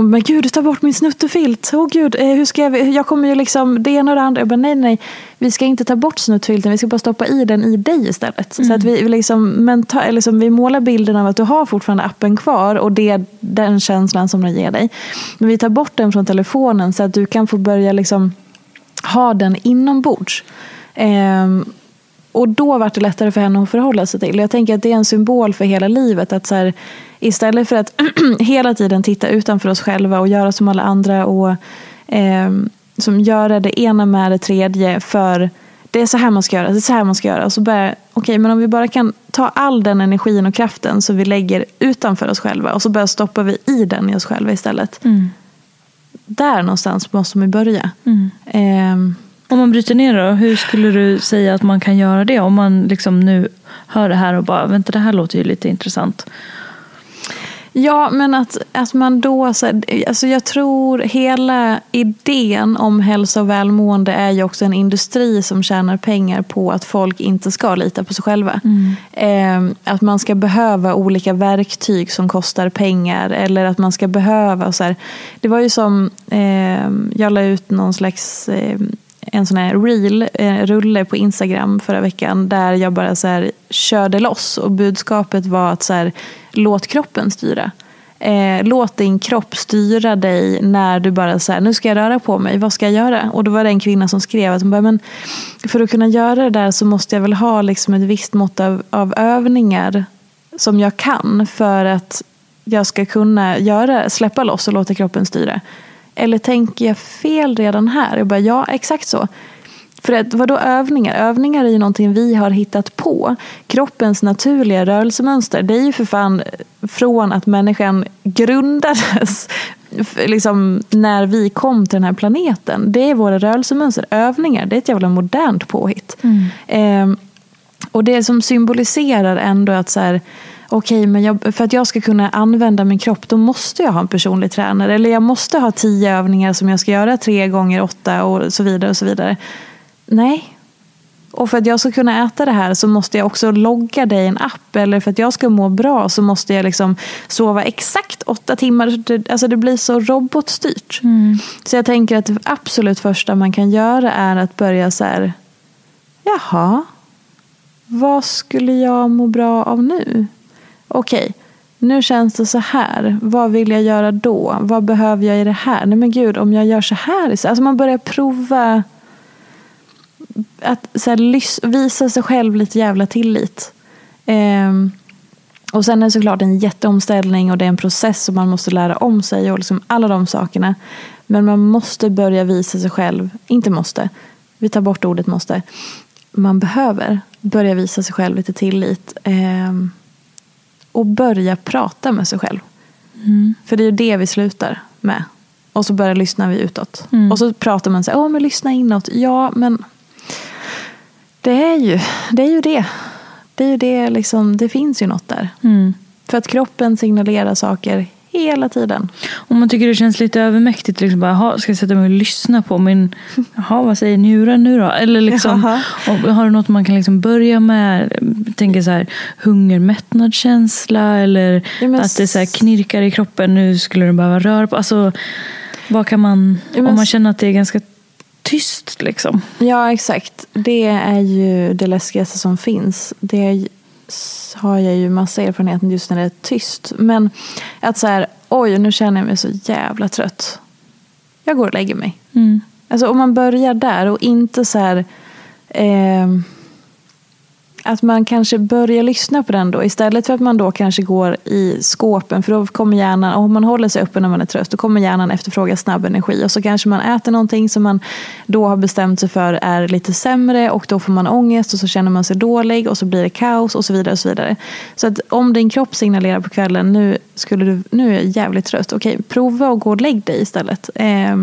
Speaker 4: Och men gud, du tar bort min snuttefilt. Åh oh, gud, eh, hur ska jag, jag kommer ju liksom det ena och det andra. Jag bara, nej, nej, vi ska inte ta bort snuttfilten. Vi ska bara stoppa i den i dig istället. Mm. Så att vi, liksom, menta, liksom, vi målar bilden av att du har fortfarande appen kvar och det är den känslan som den ger dig. Men vi tar bort den från telefonen så att du kan få börja liksom, ha den inombords. Ehm, och då var det lättare för henne att förhålla sig till. Jag tänker att det är en symbol för hela livet. att så här, Istället för att [clears throat] hela tiden titta utanför oss själva och göra som alla andra och eh, som göra det ena med det tredje för det är så här man ska göra, det är så här man ska göra. Och så börjar, okej, okay, men om vi bara kan ta all den energin och kraften som vi lägger utanför oss själva och så börjar stoppa vi i den i oss själva istället. Mm. Där någonstans måste man börja. Mm.
Speaker 5: Eh, om man bryter ner då, hur skulle du säga att man kan göra det? Om man liksom nu hör det här och bara, vänta det här låter ju lite intressant.
Speaker 4: Ja, men att, att man då... Alltså jag tror hela idén om hälsa och välmående är ju också en industri som tjänar pengar på att folk inte ska lita på sig själva. Mm. Eh, att man ska behöva olika verktyg som kostar pengar eller att man ska behöva... Så här, det var ju som, eh, jag la ut någon slags... Eh, en sån här reel, en rulle på Instagram förra veckan där jag bara så här körde loss och budskapet var att så här, låt kroppen styra. Eh, låt din kropp styra dig när du bara säger nu ska jag röra på mig, vad ska jag göra? Och då var det en kvinna som skrev att hon bara, men för att kunna göra det där så måste jag väl ha liksom ett visst mått av, av övningar som jag kan för att jag ska kunna göra, släppa loss och låta kroppen styra. Eller tänker jag fel redan här? Jag bara, ja, exakt så. För att, vadå övningar? Övningar är ju någonting vi har hittat på. Kroppens naturliga rörelsemönster, det är ju för fan från att människan grundades liksom, när vi kom till den här planeten. Det är våra rörelsemönster. Övningar, det är ett jävla modernt påhitt. Mm. Eh, och det som symboliserar ändå att så här, okej, men jag, för att jag ska kunna använda min kropp då måste jag ha en personlig tränare. Eller jag måste ha tio övningar som jag ska göra tre gånger åtta och så vidare. och så vidare. Nej. Och för att jag ska kunna äta det här så måste jag också logga det i en app. Eller för att jag ska må bra så måste jag liksom sova exakt åtta timmar. Alltså det blir så robotstyrt. Mm. Så jag tänker att det absolut första man kan göra är att börja så här. Jaha, vad skulle jag må bra av nu? Okej, nu känns det så här. Vad vill jag göra då? Vad behöver jag i det här? Nej men gud, om jag gör så här. Alltså man börjar prova att så här, visa sig själv lite jävla tillit. Eh, och sen är det såklart en jätteomställning och det är en process som man måste lära om sig och liksom alla de sakerna. Men man måste börja visa sig själv, inte måste, vi tar bort ordet måste. Man behöver börja visa sig själv lite tillit. Eh, och börja prata med sig själv. Mm. För det är ju det vi slutar med. Och så börjar lyssna vi utåt. Mm. Och så pratar man så här, åh men lyssna inåt. Ja men det är ju det. Är ju det. Det, är ju det, liksom, det finns ju något där. Mm. För att kroppen signalerar saker hela tiden.
Speaker 5: Om man tycker det känns lite övermäktigt, liksom bara, ska jag sätta mig och lyssna på min, jaha, vad säger njuren nu då? Eller liksom, har du något man kan liksom börja med? Tänker så här, hunger, mättnadskänsla eller ja, att det så knirkar i kroppen, nu skulle du behöva röra på. Alltså, vad kan man, ja, om man känner att det är ganska tyst liksom.
Speaker 4: Ja, exakt. Det är ju det läskigaste som finns. Det har jag ju massa erfarenhet just när det är tyst. Men att så här, oj, nu känner jag mig så jävla trött. Jag går och lägger mig. Mm. Alltså om man börjar där och inte så här, eh, att man kanske börjar lyssna på den då istället för att man då kanske går i skåpen för då kommer hjärnan, om man håller sig uppe när man är trött, då kommer hjärnan efterfråga snabb energi och så kanske man äter någonting som man då har bestämt sig för är lite sämre och då får man ångest och så känner man sig dålig och så blir det kaos och så vidare. och Så vidare. Så att om din kropp signalerar på kvällen, nu, skulle du, nu är jag jävligt trött, okej, prova att gå och lägg dig istället. Eh,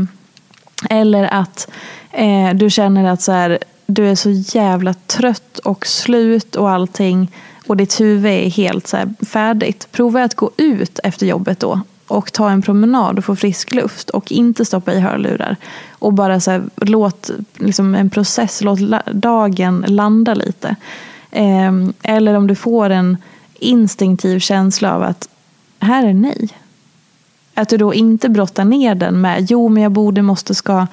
Speaker 4: eller att eh, du känner att så här, du är så jävla trött och slut och allting och ditt huvud är helt så färdigt. Prova att gå ut efter jobbet då och ta en promenad och få frisk luft och inte stoppa i hörlurar. Och bara så här, låt liksom en process, låt dagen landa lite. Ehm, eller om du får en instinktiv känsla av att här är nej. Att du då inte brottar ner den med jo men jag borde, måste, ska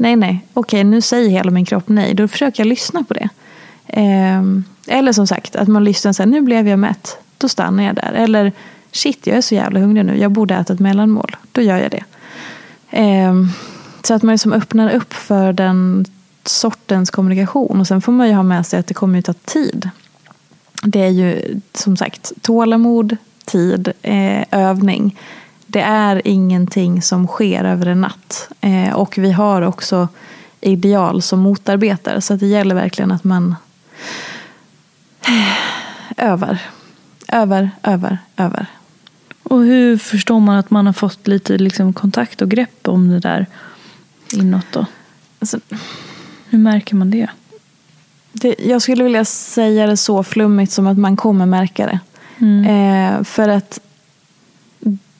Speaker 4: nej, nej, okej, nu säger hela min kropp nej. Då försöker jag lyssna på det. Eh, eller som sagt, att man lyssnar så här, nu blev jag mätt. Då stannar jag där. Eller, shit, jag är så jävla hungrig nu. Jag borde äta ett mellanmål. Då gör jag det. Eh, så att man liksom öppnar upp för den sortens kommunikation. Och sen får man ju ha med sig att det kommer ju ta tid. Det är ju som sagt tålamod, tid, eh, övning det är ingenting som sker över en natt. Eh, och vi har också ideal som motarbetar. Så det gäller verkligen att man övar. Övar, övar, övar.
Speaker 5: Och hur förstår man att man har fått lite liksom, kontakt och grepp om det där inåt då? Alltså, hur märker man det?
Speaker 4: det? Jag skulle vilja säga det så flummigt som att man kommer märka det. Mm. Eh, för att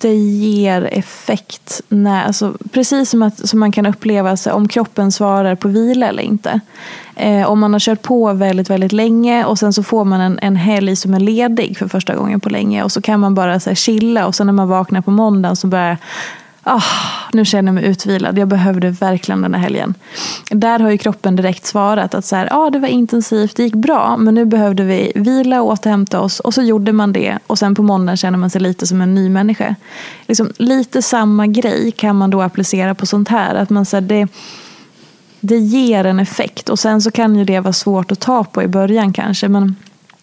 Speaker 4: det ger effekt. När, alltså, precis som, att, som man kan uppleva sig om kroppen svarar på vila eller inte. Eh, om man har kört på väldigt, väldigt länge och sen så får man en, en helg som är ledig för första gången på länge och så kan man bara så här, chilla och sen när man vaknar på måndagen så börjar oh, nu känner jag mig utvilad, jag behövde verkligen den här helgen. Där har ju kroppen direkt svarat att så här, ah, det var intensivt, det gick bra, men nu behövde vi vila och återhämta oss. Och så gjorde man det och sen på måndagen känner man sig lite som en ny människa. Liksom, lite samma grej kan man då applicera på sånt här. Att man, så här, det, det ger en effekt och sen så kan ju det vara svårt att ta på i början kanske. Men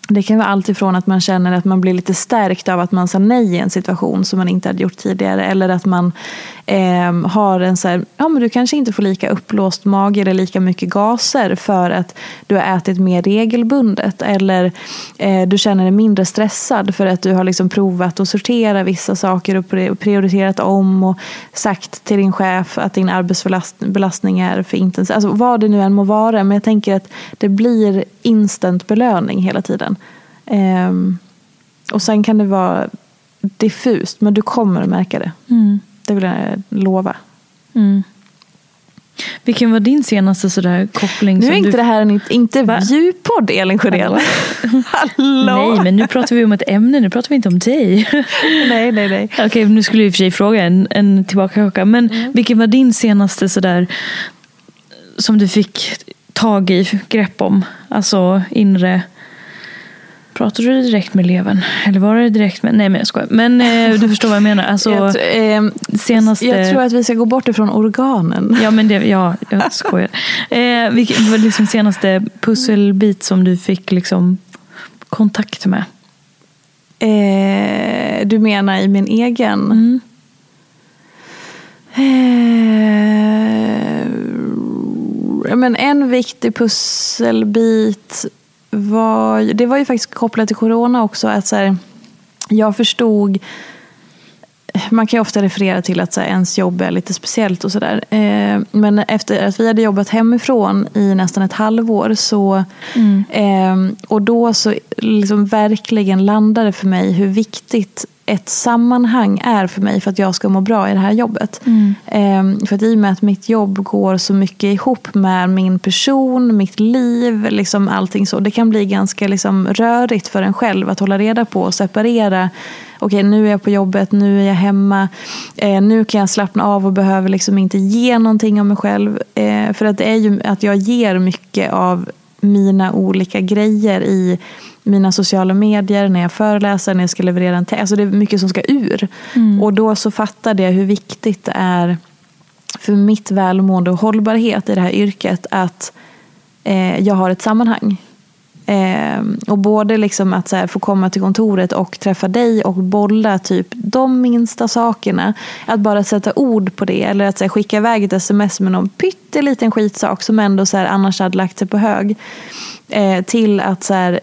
Speaker 4: det kan vara allt ifrån att man känner att man blir lite stärkt av att man sa nej i en situation som man inte hade gjort tidigare. Eller att man eh, har en så här, ja men du kanske inte får lika uppblåst mage eller lika mycket gaser för att du har ätit mer regelbundet. Eller eh, du känner dig mindre stressad för att du har liksom provat att sortera vissa saker och prioriterat om och sagt till din chef att din arbetsbelastning är för intensiv. Alltså vad det nu än må vara. Men jag tänker att det blir instant belöning hela tiden. Eh, och sen kan det vara diffust men du kommer att märka det. Mm. Det vill jag lova. Mm.
Speaker 5: Vilken var din senaste sådär koppling?
Speaker 4: Nu är inte du... det här en intervjupodd Elin Sjödén. [laughs]
Speaker 5: Hallå? Nej, men nu pratar vi om ett ämne, nu pratar vi inte om dig. [laughs]
Speaker 4: nej, nej, nej.
Speaker 5: Okej, nu skulle jag i och för sig fråga en, en tillbaka Men mm. vilken var din senaste sådär som du fick tag i, grepp om? Alltså inre Pratade du direkt med eleven? Eller var det direkt med... Nej men jag skojar. Men eh, du [laughs] förstår vad jag menar. Alltså, jag, eh,
Speaker 4: senaste... jag tror att vi ska gå bort ifrån organen.
Speaker 5: Ja, men det, [laughs] ja jag skojar. Eh, vilken var liksom senaste pusselbit som du fick liksom kontakt med?
Speaker 4: Eh, du menar i min egen?
Speaker 5: Mm.
Speaker 4: Eh, men en viktig pusselbit var, det var ju faktiskt kopplat till corona också. Att så här, jag förstod man kan ju ofta referera till att så här, ens jobb är lite speciellt och sådär. Eh, men efter att vi hade jobbat hemifrån i nästan ett halvår så mm. eh, och då så liksom verkligen landade för mig hur viktigt ett sammanhang är för mig för att jag ska må bra i det här jobbet. Mm. Ehm, för att i och med att mitt jobb går så mycket ihop med min person, mitt liv, liksom allting så. Det kan bli ganska liksom rörigt för en själv att hålla reda på och separera. Okej, nu är jag på jobbet, nu är jag hemma. Eh, nu kan jag slappna av och behöver liksom inte ge någonting av mig själv. Eh, för att det är ju att jag ger mycket av mina olika grejer i mina sociala medier, när jag föreläser, när jag ska leverera en text. Alltså det är mycket som ska ur. Mm. Och då så fattade jag hur viktigt det är för mitt välmående och hållbarhet i det här yrket att eh, jag har ett sammanhang. Eh, och både liksom att så här, få komma till kontoret och träffa dig och bolla typ de minsta sakerna. Att bara sätta ord på det eller att så här, skicka iväg ett sms med någon pytteliten skitsak som ändå så här, annars hade lagt sig på hög. Eh, till att så här,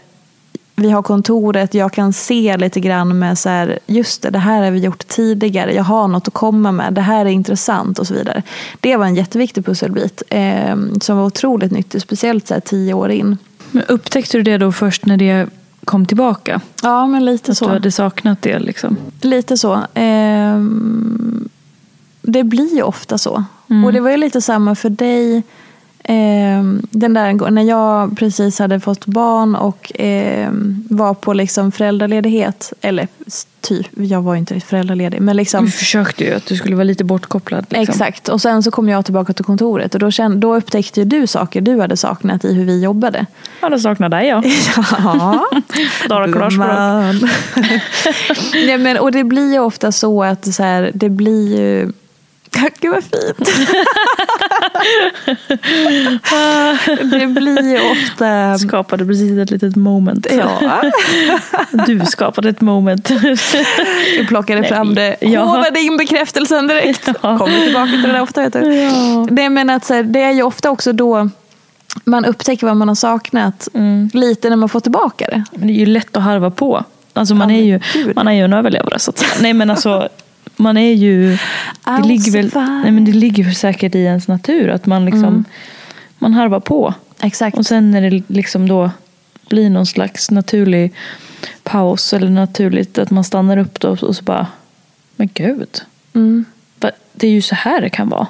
Speaker 4: vi har kontoret, jag kan se lite grann med så här, just det, det här har vi gjort tidigare, jag har något att komma med, det här är intressant och så vidare. Det var en jätteviktig pusselbit eh, som var otroligt nyttig, speciellt så här, tio år in.
Speaker 5: Men upptäckte du det då först när det kom tillbaka?
Speaker 4: Ja, men lite
Speaker 5: Att
Speaker 4: så.
Speaker 5: du hade saknat det liksom?
Speaker 4: Lite så. Eh, det blir ju ofta så.
Speaker 5: Mm.
Speaker 4: Och det var ju lite samma för dig. Eh, den där, när jag precis hade fått barn och eh, var på liksom föräldraledighet. Eller typ, jag var ju inte föräldraledig. Men liksom,
Speaker 5: Du försökte ju att du skulle vara lite bortkopplad. Liksom.
Speaker 4: Exakt, och sen så kom jag tillbaka till kontoret och då, kände, då upptäckte du saker du hade saknat i hur vi jobbade.
Speaker 5: Ja, då saknar dig jag. [laughs]
Speaker 4: Ja, [laughs]
Speaker 5: Dara Klarspråk. [laughs]
Speaker 4: Nej, men, och det blir ju ofta så att så här, det blir ju... Gud vad fint. [laughs] det blir ju ofta...
Speaker 5: Skapade precis ett litet moment.
Speaker 4: Ja,
Speaker 5: Du skapade ett moment.
Speaker 4: jag plockade
Speaker 5: Nej,
Speaker 4: fram det.
Speaker 5: ja.
Speaker 4: Håvade in bekräftelsen direkt.
Speaker 5: Ja.
Speaker 4: Kommer tillbaka till det där ofta. Vet du.
Speaker 5: Ja.
Speaker 4: Nej, men att, så här, det är ju ofta också då man upptäcker vad man har saknat
Speaker 5: Mm.
Speaker 4: lite när man får tillbaka det.
Speaker 5: Men det är ju lätt att harva på. Alltså man,
Speaker 4: Ja,
Speaker 5: är ju,
Speaker 4: gud.
Speaker 5: man är ju en överlevare så att. Nej men alltså, man är ju... Det ligger, väl, nej, men det ligger säkert i ens natur att man liksom
Speaker 4: Mm.
Speaker 5: man harvar på.
Speaker 4: Exakt.
Speaker 5: Och sen när det liksom då blir någon slags naturlig paus eller naturligt att man stannar upp då och så bara, men gud,
Speaker 4: Mm.
Speaker 5: det är ju så här det kan vara.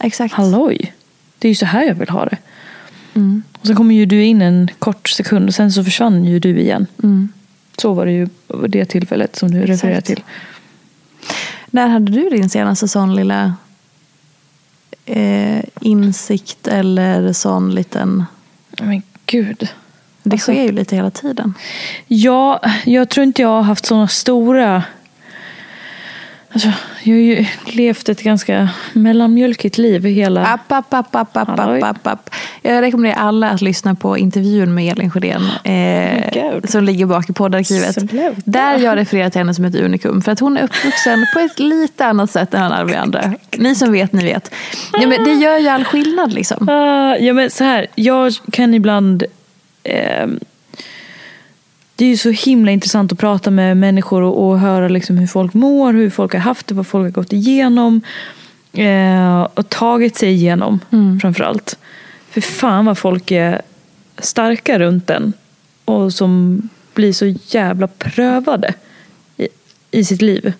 Speaker 4: Exakt.
Speaker 5: Halloj, det är ju så här jag vill ha det.
Speaker 4: Mm.
Speaker 5: Och sen kommer ju du in en kort sekund och sen så försvann ju du igen.
Speaker 4: Mm.
Speaker 5: Så var det ju det tillfället som du refererar till.
Speaker 4: När hade du din senaste sån lilla eh, insikt eller sån liten...
Speaker 5: Men gud.
Speaker 4: Det
Speaker 5: Alltså-
Speaker 4: sker ju lite hela tiden.
Speaker 5: Ja, jag tror inte jag har haft sådana stora... Alltså, jag har ju levt ett ganska mellanmjölkigt liv i hela...
Speaker 4: App, app, app, app, app, app, app, app. Jag rekommenderar alla att lyssna på intervjun med Elin Sjödén. Eh,
Speaker 5: Gud.
Speaker 4: som ligger bak i poddarkivet. Där jag refererar till henne som ett unikum. För att hon är uppvuxen på ett lite annat sätt än alla vi andra. Ni som vet, ni vet. Ja, men det gör ju all skillnad liksom.
Speaker 5: Ah, ja, men så här, jag kan ibland... ehm, det är ju så himla intressant att prata med människor och, och höra liksom hur folk mår, hur folk har haft det, vad folk har gått igenom. Eh, och tagit sig igenom framförallt. För fan vad folk är starka runt den. Och som blir så jävla prövade i, i sitt liv.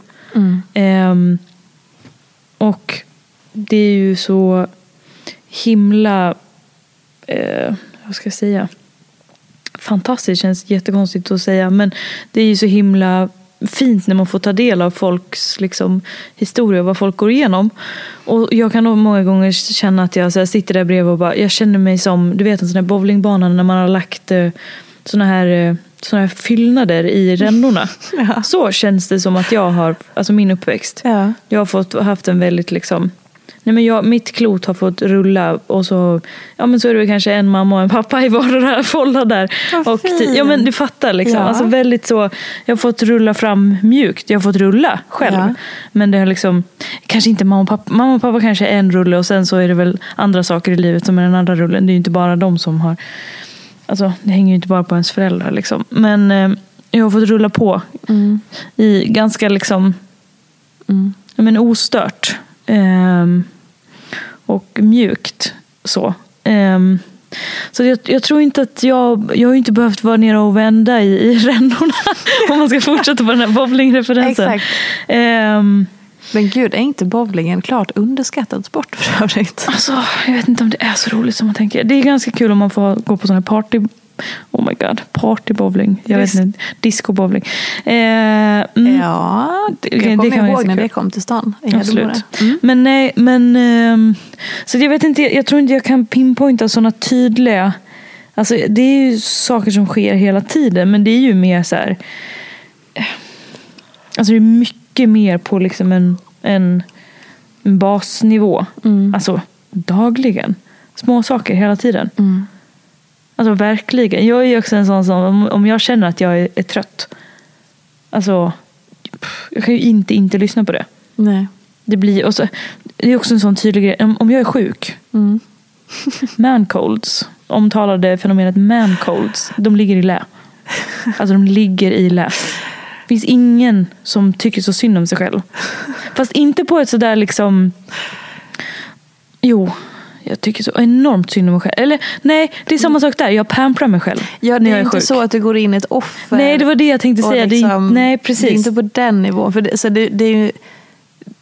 Speaker 5: Ehm, och det är ju så himla, eh, vad ska jag säga, fantastiskt känns jättekonstigt att säga. Men det är ju så himla fint när man får ta del av folks liksom, historia och vad folk går igenom. Och jag kan nog många gånger känna att jag så här, sitter där bredvid och bara, jag känner mig som, du vet en sån här bowlingbana när man har lagt eh, såna här eh, såna här fyllnader i rännorna. [laughs]
Speaker 4: Ja.
Speaker 5: Så känns det som att jag har, alltså min uppväxt.
Speaker 4: Ja.
Speaker 5: Jag har fått, haft en väldigt liksom Nej men jag, mitt klot har fått rulla och så, ja men så är det kanske en mamma och en pappa i vardera [laughs] fålla där. Och, ja men du fattar liksom.
Speaker 4: Ja.
Speaker 5: Alltså väldigt så, jag har fått rulla fram mjukt. Jag har fått rulla själv.
Speaker 4: Ja.
Speaker 5: Men det har liksom, kanske inte mamma och pappa. Mamma och pappa kanske är en rulle och sen så är det väl andra saker i livet som är den andra rullen. Det är ju inte bara de som har, alltså det hänger ju inte bara på ens föräldrar liksom. Men eh, jag har fått rulla på i ganska liksom ja, men ostört. Ehm, och mjukt. Så. Ehm, så jag, jag tror inte att jag, jag har inte behövt vara nere och vända i, i rännorna. [laughs] om man ska fortsätta på den här bowlingreferensen. Ehm,
Speaker 4: Men gud, är inte bowling en klart underskattad sport för övrigt?
Speaker 5: alltså, jag vet inte om det är så roligt som man tänker. Det är ganska kul om man får gå på sån här party Oh my god, partybowling. Jag vet
Speaker 4: Visst.
Speaker 5: inte, discobowling. Eh, mm.
Speaker 4: Ja,
Speaker 5: Det-
Speaker 4: jag kommer
Speaker 5: kan vara
Speaker 4: ihåg när det kom till stan.
Speaker 5: Absolut. Men nej, men... ehm, så jag vet inte, jag tror inte jag kan pinpointa sådana tydliga... Alltså det är ju saker som sker hela tiden, men det är ju mer så här... eh, Alltså det är mycket mer på liksom en, en, en basnivå. Alltså dagligen. Små saker hela tiden. Alltså verkligen. Jag är ju också en sån som, om- jag känner att jag är, trött. Alltså, jag kan ju inte inte lyssna på det.
Speaker 4: Nej.
Speaker 5: Det blir och så, Det är också en sån tydlig grej. Om, om jag är sjuk.
Speaker 4: Mm. [laughs]
Speaker 5: Mancolds. Omtalade fenomenet mancolds. De ligger i lä. Alltså de ligger i lä. Det finns ingen som tycker så synd om sig själv. Fast inte på ett sådär liksom... Jo, jag tycker så enormt synd om mig själv. Eller nej, det är samma sak där. Jag pamprar mig själv
Speaker 4: Ja, det
Speaker 5: när
Speaker 4: är
Speaker 5: jag är
Speaker 4: inte
Speaker 5: sjuk.
Speaker 4: så att du går in i ett offer.
Speaker 5: Nej, det var det jag tänkte säga. det är,
Speaker 4: liksom-
Speaker 5: nej,
Speaker 4: Det är
Speaker 5: precis.
Speaker 4: inte på den nivån. För det, så det, det, är ju,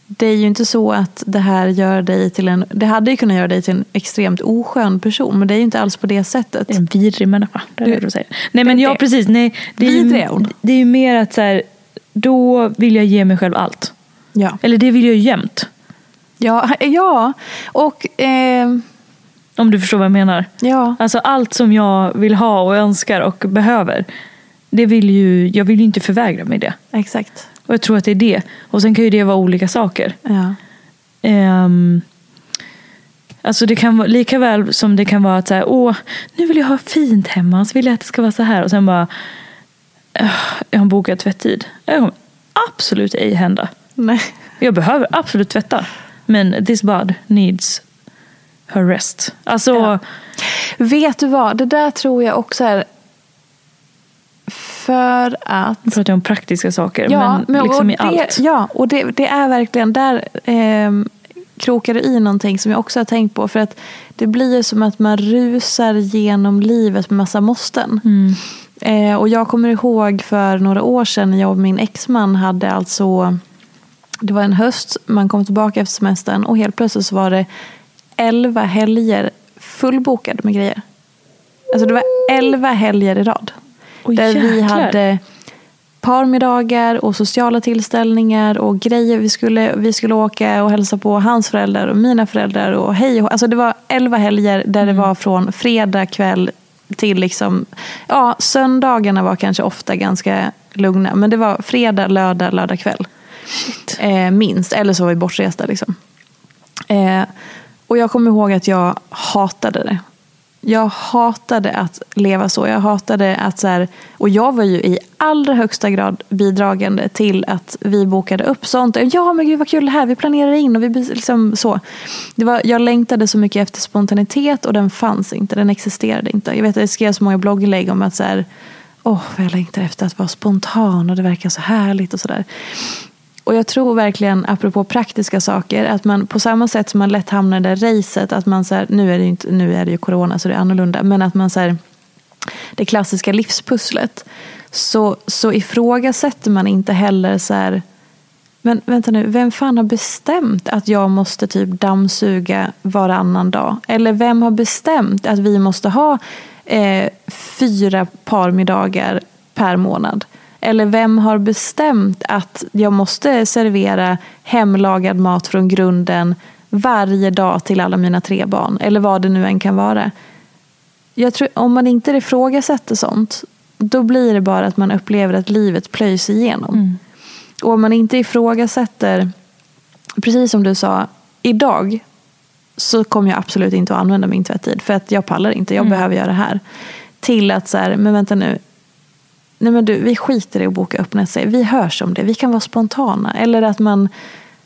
Speaker 4: det är ju inte så att det här gör dig till en... Det hade ju kunnat göra dig till en extremt oskön person. Men det är ju inte alls på det sättet.
Speaker 5: En vidrig människa. Det är
Speaker 4: Du-
Speaker 5: det du säger. Nej men
Speaker 4: det-
Speaker 5: ja, precis. Nej, det, är ju, det är ju mer att så här, då vill jag ge mig själv allt.
Speaker 4: Ja,
Speaker 5: Eller det vill jag ju jämt.
Speaker 4: Ja, ja. och... Eh,
Speaker 5: Om du förstår vad jag menar.
Speaker 4: ja.
Speaker 5: Alltså allt som jag vill ha och önskar och behöver. Det vill ju, jag vill ju inte förvägra mig det.
Speaker 4: Exakt.
Speaker 5: Och jag tror att det är det. Och sen kan ju det vara olika saker.
Speaker 4: Ja.
Speaker 5: Ehm, alltså det kan vara lika väl som det kan vara att så här, åh, nu vill jag ha fint hemma, så vill jag att det ska vara så här. Och sen bara, "Ugh, jag har bokat tvättid. Det kommer absolut ej hända.
Speaker 4: Nej.
Speaker 5: Jag behöver absolut tvätta. Men this bud needs her rest. Alltså,
Speaker 4: Ja. Vet du vad? Det där tror jag också är... För att...
Speaker 5: nu pratar jag om praktiska saker,
Speaker 4: Ja,
Speaker 5: men, liksom
Speaker 4: och
Speaker 5: i
Speaker 4: det,
Speaker 5: allt.
Speaker 4: Ja, och det, det är verkligen där eh, krokar du i någonting som jag också har tänkt på. För att det blir som att man rusar genom livet med massa måsten.
Speaker 5: Mm.
Speaker 4: Eh, och jag kommer ihåg för några år sedan när jag och min exman hade alltså det var en höst, man kom tillbaka efter semestern och helt plötsligt så var det elva helger fullbokade med grejer. Alltså det var elva helger i rad.
Speaker 5: Oj,
Speaker 4: där vi
Speaker 5: jäklar.
Speaker 4: hade parmiddagar och sociala tillställningar och grejer. Vi skulle, vi skulle åka och hälsa på hans föräldrar och mina föräldrar och hej och Alltså det var elva helger där det var från fredag kväll till liksom, ja söndagarna var kanske ofta ganska lugna. Men det var fredag, lördag, lördag kväll. Eh, minst, eller så var vi bortresta liksom. Eh, och jag kommer ihåg att jag hatade det. Jag hatade att leva så. Jag hatade att så här, och jag var ju i allra högsta grad bidragande till att vi bokade upp sånt. Ja men gud vad kul det här, vi planerar in och vi liksom så. Det var, jag längtade så mycket efter spontanitet och den fanns inte, den existerade inte. Jag vet att jag skrev så många blogginlägg om att så här, åh vad jag längtar efter att vara spontan och det verkar så härligt och sådär. Och jag tror verkligen, apropå praktiska saker, att man på samma sätt som man lätt hamnar i det där racet, att man så här, nu är det ju, inte, nu är det ju corona så det är annorlunda, men att man så här, det klassiska livspusslet, så, så ifrågasätter man inte heller så här, men vänta nu, vem fan har bestämt att jag måste typ dammsuga varannan dag? Eller vem har bestämt att vi måste ha eh, fyra parmiddagar per månad? Eller vem har bestämt att jag måste servera hemlagad mat från grunden varje dag till alla mina tre barn? Eller vad det nu än kan vara. Jag tror, om man inte ifrågasätter sånt, då blir det bara att man upplever att livet plöjs igenom. Och om man inte ifrågasätter, precis som du sa, idag så kommer jag absolut inte att använda min tvättid. För att jag pallar inte, jag behöver göra det här. Till att så här, men vänta nu. Nej men du, vi skiter i att boka upp nästa Vi hörs om det, vi kan vara spontana. Eller att man,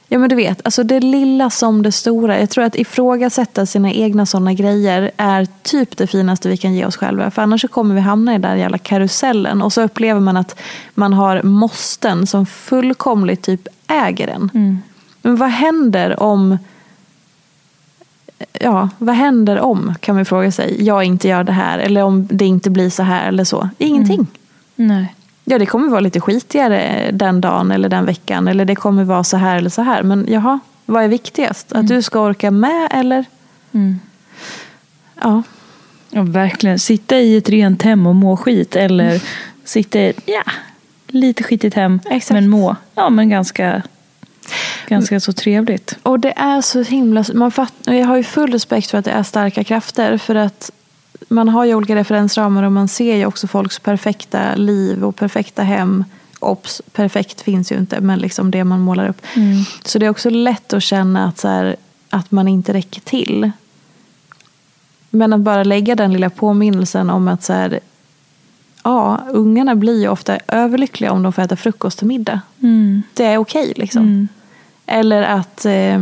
Speaker 4: ja men du vet, alltså det lilla som det stora. Jag tror att ifrågasätta sina egna sådana grejer är typ det finaste vi kan ge oss själva. För annars så kommer vi hamna i den där jävla karusellen. Och så upplever man att man har måsten som fullkomligt typ äger en. Men vad händer om Ja, vad händer om, kan man fråga sig, jag inte gör det här eller om det inte blir så här eller så. Ingenting.
Speaker 5: Nej.
Speaker 4: Ja, det kommer vara lite skitigare den dagen eller den veckan eller det kommer vara så här eller så här. Men jaha, vad är viktigast? Att du ska orka med eller? Ja,
Speaker 5: Ja, verkligen. Sitta i ett rent hem och må skit eller [laughs] sitta i ett, ja, lite skitigt hem
Speaker 4: Exakt.
Speaker 5: men må ja, men ganska, ganska så trevligt.
Speaker 4: och det är så himla... Man fatt, jag har ju full respekt för att det är starka krafter för att man har ju olika referensramar och man ser ju också folks perfekta liv och perfekta hem. Ops, perfekt finns ju inte, men liksom det man målar upp. Så det är också lätt att känna att, så här, att man inte räcker till. Men att bara lägga den lilla påminnelsen om att så här, ja, ungarna blir ju ofta överlyckliga om de får äta frukost till middag.
Speaker 5: Mm.
Speaker 4: Det är okej liksom.
Speaker 5: Mm.
Speaker 4: Eller att eh,